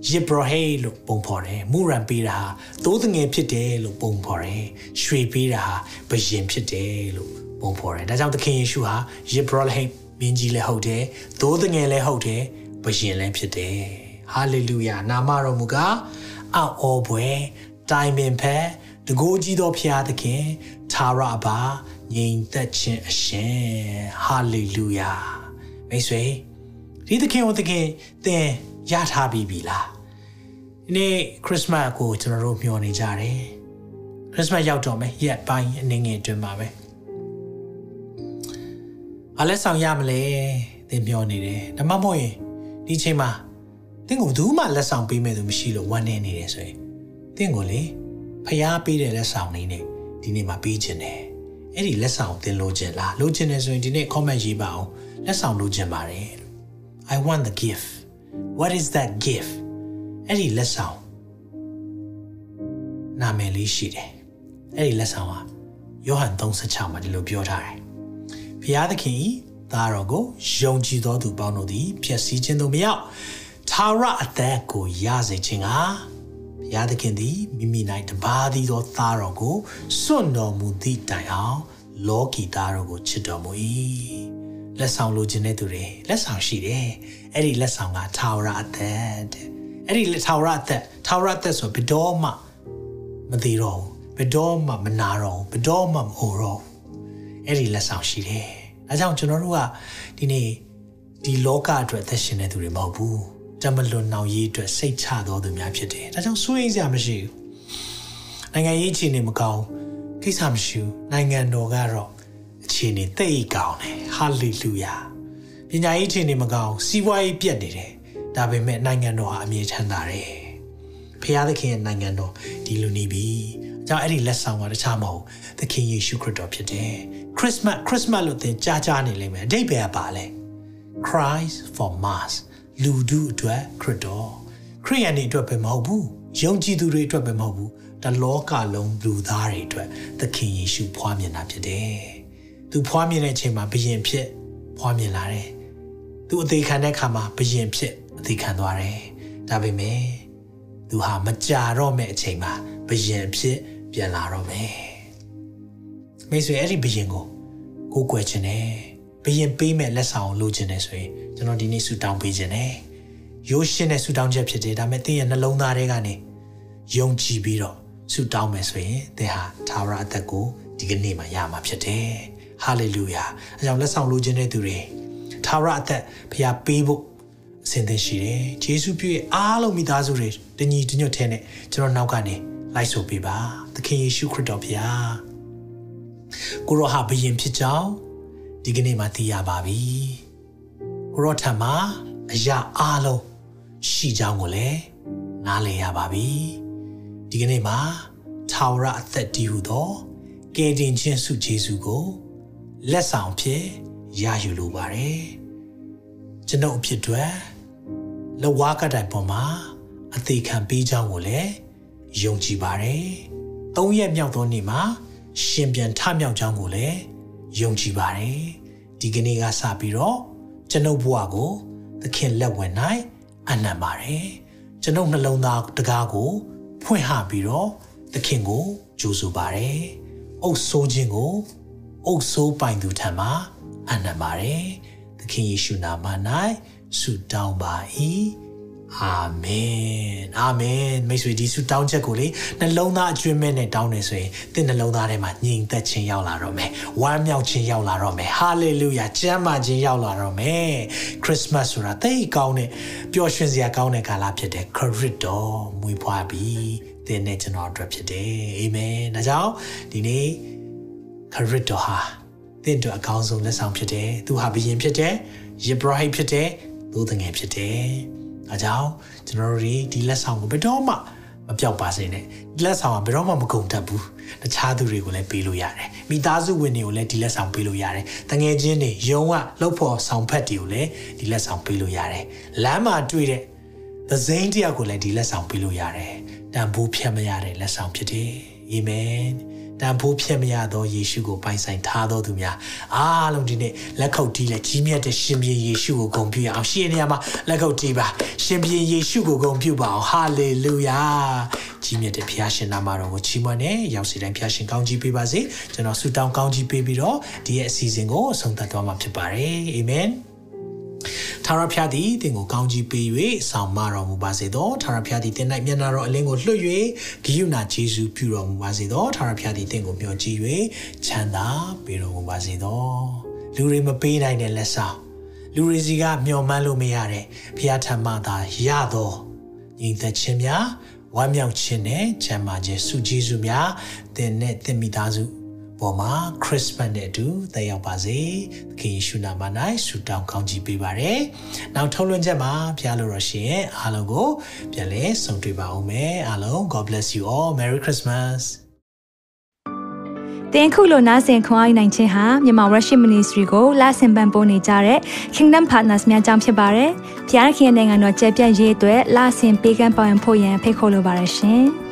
B: ယေဘရဟေလို့ပုံဖော်တယ်မူရန်ပေးတာဟာသိုးငယ်ဖြစ်တယ်လို့ပုံဖော်တယ်ရွှေပေးတာဟာဘယင်ဖြစ်တယ်လို့ပုံဖော်တယ်ဒါကြောင့်သခင်ယေရှုဟာယေဘရဟေမင်းကြီးလည်းဟုတ်တယ်သိုးငယ်လည်းဟုတ်တယ်ဘယင်လည်းဖြစ်တယ်ဟာလေလုယာနာမတော်မူကားအောက်အောပွဲ တိုင်ပင်ဖက်တကိုးကြီးသောဖျားသခင်သာရပါငြိမ်သက်ခြင်းအရှင်ဟာလေလုယာမိတ်ဆွေဒီသခင်ကိုသခင်သင်ရထားပြီးပြီလားဒီနေ့ခရစ်စမတ်ကိုကျွန်တော်တို့မျှော်နေကြတယ်ခရစ်စမတ်ရောက်တော့မယ်ရက်ပိုင်းအနေငယ်တွင်ပါပဲဘာလဲဆောင်ရမလဲသင်မျှော်နေတယ်ဒါမှမဟုတ်ရင်ဒီချိန်မှာသင်ကိုဘူးမှလက်ဆောင်ပေးမယ်သူမရှိလို့ဝမ်းနေနေတယ်ဆိုရင် သင်ကိုလေဖျားပေးတဲ့လက်ဆောင်လေးနဲ့ဒီနေ့မှာပေးခြင်းတယ်အဲ့ဒီလက်ဆောင်သင်လိုချင်လားလိုချင်တယ်ဆိုရင်ဒီနေ့ comment ရေးပါအောင်လက်ဆောင်လိုချင်ပါတယ် I want the gift what is that gift အဲ့ဒီလက်ဆောင်နာမည်လေးရှိတယ်အဲ့ဒီလက်ဆောင်ဟာယောဟန်3:16မှာဒီလိုပြောထားတယ်ဘုရားသခင်သားတော်ကိုယုံကြည်သောသူပေါင်းတို့သည် ဖြစ်စည်းခြင်းသို့မရောက်သာရအသက်ကိုရစေခြင်းက ဘုရားသခင်သည်မိမိ၌တပါးသီးသောသားတော်ကိုစွန့်တော်မူသည့်တိုင်အောင်လောကီသားတော်ကိုချစ်တော်မူ၏လက်ဆောင်လိုချင်တဲ့သူတွေလက်ဆောင်ရှိတယ်အဲ့ဒီလက်ဆောင်ကထာဝရအသက်တဲ့အဲ့ဒီထာဝရအသက်ထာဝရအသက်ဆိုဘယ်တော့မှမသေးတော့ဘူးဘတော့မှမနာတော့ဘယ်တော့မှမအိုတော့အဲ့ဒီလက်ဆောင်ရှိတယ်ဒါကြောင့်ကျွန်တော်တို့ကဒီနေ့ဒီလောကအတွက်သက်ရှင်နေသူတွေမဟုတ်ဘူး တမလွန်နောင်ရေးအတွက်စိတ်ချတော်သူများဖြစ်တယ်ဒါကြောင့်စိုးရိမ်စရာမရှိဘူးနိုင်ငံရေးအခြေအနေမကောင်းကိစ္စမရှိဘူးနိုင်ငံတော်ကတော့အခြေအနေသိပ်ကောင်းတယ်ဟာလေလုယာပညာရေးအခြေအနေမကောင်းစီးပွားရေးပြတ်နေတယ်ဒါပေမဲ့နိုင်ငံတော်ဟာအမြဲချမ်းသာတယ်ဖခင်သခင်ရဲ့နိုင်ငံတော်ဒီလိုနေပြီအကြောင်းအဲ့ဒီလက်ဆောင်ကတခြားမဟုတ်သခင်ယေရှုခရစ်တော်ဖြစ်တယ်ခရစ်မတ်ခရစ်မတ်လို့သင်ကြားကြားနေလိမ့်မယ်အဓိပ္ပာယ်ကပါလဲ Christ for mass လူဒုအတွက်ခရစ်တော်ခရိယန်တွေအတွက်ပဲမဟုတ်ဘူးယုံကြည်သူတွေအတွက်ပဲမဟုတ်ဘူးတလောကလုံးလူသားတွေအတွက်သခင်ယေရှုဖွားမြင်တာဖြစ်တယ်သူဖွားမြင်တဲ့အချိန်မှာဘယင်ဖြစ်ဖွားမြင်လာတယ်သူအသေးခံတဲ့အခါမှာဘယင်ဖြစ်အသေးခံသွားတယ်ဒါပေမဲ့သူဟာမကြာတော့မဲ့အချိန်မှာဘယင်ဖြစ်ပြန်လာတော့မယ်မိတ်ဆွေအဲ့ဒီဘယင်ကိုကိုးကွယ်ခြင်းနဲ့ ဘယင်ပေးမဲ့လက်ဆောင်လိုချင်တယ်ဆိုရင်ကျွန်တော်ဒီနေ့ဆူတောင်းပေးခြင်းနဲ့ရိုးရှင်းတဲ့ဆူတောင်းချက်ဖြစ်တယ်ဒါပေမဲ့သင်ရဲ့နှလုံးသားထဲကနေယုံကြည်ပြီးတော့ဆူတောင်းမယ်ဆိုရင်သင်ဟာသာဝရအသက်ကိုဒီကနေ့မှာရမှာဖြစ်တယ်ဟာလေလုယာအဲကြောင့်လက်ဆောင်လိုချင်တဲ့သူတွေသာဝရအသက်ဖျားပေးဖို့အစဉ်သင်ရှိတယ်ဂျေစုပြုရဲ့အားလုံးမိသားစုတွေတညီတညွတ်ထဲနဲ့ကျွန်တော်နောက်ကနေလိုက်ဆိုပေးပါသခင်ယေရှုခရစ်တော်ဖျားကိုရောဟာဘယင်ဖြစ်ကြောင်း ဒီကနေ့မှသိရပါပြီကိုရောထံမှာအရာအားလုံးရှိကြောင်းကိုလည်းနားလည်ရပါပြီဒီကနေ့မှာထာဝရအသက်တည်ဟုသောကယ်တင်ခြင်းဆုဂျေစုကိုလက်ဆောင်ဖြစ်ရယူလိုပါတယ်ကျွန်ုပ်အဖြစ်တွေလဝါကတိုင်ပေါ်မှာအသေးခံပေးကြောင်းကိုလည်းယုံကြည်ပါတယ်သုံးရက်မြောက်သောနေ့မှာရှင်ပြန်ထမြောက်ကြောင်းကိုလည်း ယုံကြည်ပါတယ်ဒီကနေ့ကစပြီးတော့ကျွန်ုပ်ဘဝကိုသခင်လက်ဝင်၌အနံ့ပါတယ်ကျွန်ုပ်နှလုံးသားတကားကိုဖွင့်ဟပြီးတော့သခင်ကိုကြိုးဆိုပါတယ်အုပ်ဆိုးခြင်းကိုအုပ်ဆိုးပိုင်သူထံမှာအနံ့ပါတယ်သခင်ယေရှုနာမ၌ဆုတောင်းပါ၏ အာမင်အာမင်မိတ်ဆွေဒီဆုတောင်းချက်ကိုလေနှလုံးသားအကျွမ်းမဲ့နဲ့တောင်းနေဆိုရင်သင်နှလုံးသားထဲမှာညီင်သက်ခြင်းရောက်လာတော့မယ်ဝမ်းမြောက်ခြင်းရောက်လာတော့မယ်ဟာလေလုယာကျမ်းမာခြင်းရောက်လာတော့မယ်ခရစ်စမတ်ဆိုတာသိကောင်းတဲ့ပျော်ရွှင်စရာကောင်းတဲ့ကာလဖြစ်တဲ့ခရစ်တော်မွေးဖွားပြီးသင်နဲ့ကျွန်တော်အတွက်ဖြစ်တယ်အာမင်ဒါကြောင့်ဒီနေ့ခရစ်တော်ဟာသင်တို့အကောင်းဆုံးလက်ဆောင်ဖြစ်တယ်သူဟာဘုရင်ဖြစ်တယ်ယေဘရဟိဖြစ်တယ်သူတငယ်ဖြစ်တယ်။ ဒါကြောင့်ကျွန်တော်တို့ဒီလက်ဆောင်ကိုဘယ်တော့မှမပြောက်ပါစေနဲ့။ဒီလက်ဆောင်ကဘယ်တော့မှမကုန်တတ်ဘူး။တခြားသူတွေကိုလည်းပေးလို့ရတယ်။မိသားစုဝင်တွေကိုလည်းဒီလက်ဆောင်ပေးလို့ရတယ်။တငယ်ချင်းတွေယုံကလှုပ်ဖို့ဆောင်ဖက်တွေကိုလည်းဒီလက်ဆောင်ပေးလို့ရတယ်။လမ်းမှာတွေ့တဲ့သစိမ်းတယောက်ကိုလည်းဒီလက်ဆောင်ပေးလို့ရတယ်။တန်ဖိုးဖြတ်မရတဲ့လက်ဆောင်ဖြစ်တယ်။အာမင်။ တန်ဖိုးဖြစ်မရသောယေရှုကိုပိုင်ဆိုင်ထားသောသူများအားလုံးဒီနေ့လက်ခုပ်တီးလက်ကြီးမြတ်တဲ့ရှင်ဘုရင်ယေရှုကိုဂုဏ်ပြုရအောင်ရှင်နေရာမှာလက်ခုပ်တီးပါရှင်ဘုရင်ယေရှုကိုဂုဏ်ပြုပါအောင်ဟာလေလုယာကြီးမြတ်တဲ့ဘုရားရှင်နာမတော်ကိုချီးမွမ်းနေရောက်စီတိုင်းဘုရားရှင်ကောင်းကြီးပေးပါစေကျွန်တော်ဆုတောင်းကောင်းကြီးပေးပြီးတော့ဒီရဲ့အစီအစဉ်ကိုအဆုံးသတ်သွားမှာဖြစ်ပါတယ်အာမင် ထာဝရဘုရားသည်သင်ကိုကောင်းကြီးပေး၍ဆောင်မတော်မူပါစေသောထာဝရဘုရားသည်သင်၌မျက်နာတော်အလင်းကိုလွှတ်၍ဂိယုဏကျေးဇူးပြုတော်မူပါစေသောထာဝရဘုရားသည်သင်ကိုမျှော်ကြည့်၍ချမ်းသာပေးတော်မူပါစေသောလူတွေမပေးနိုင်တဲ့လက်ဆောင်လူတွေစီကမျှော်မှန်းလို့မရတဲ့ဘုရားထံမှသာရသောညီသက်ခြင်းများဝမ်းမြောက်ခြင်းနဲ့ချမ်းသာခြင်းစုကျေးဇူးများသင်နဲ့သင်မိသားစု ပေါ်မှာခရစ်စမတ်နဲ့အတူသက်ရောက်ပါစေသခင်ယေရှုနာမ၌ဆုတောင်းကောင်းချီးပေးပါရယ်နောက်ထုတ်လွှင့်ချက်မှာဖျားလို့ရရှင်အားလုံးကိုပြန်လည်ဆုံတွေ့ပါအောင်မယ်အားလုံး God bless you all Merry Christmas
A: တင်ခုလိုနာဆင်ခွန်အားနိုင်ခြင်းဟာမြန်မာ Worship Ministry ကိုလာဆင်ပန်ပိုးနေကြတဲ့ Kingdom Partners များအကြောင်းဖြစ်ပါတယ်။ဖျားခင်နိုင်ငံတော်ကျယ်ပြန့်ရေးအတွက်လာဆင်ပေးကမ်းပောင်းဖို့ရန်ဖိတ်ခေါ်လိုပါတယ်ရှင်။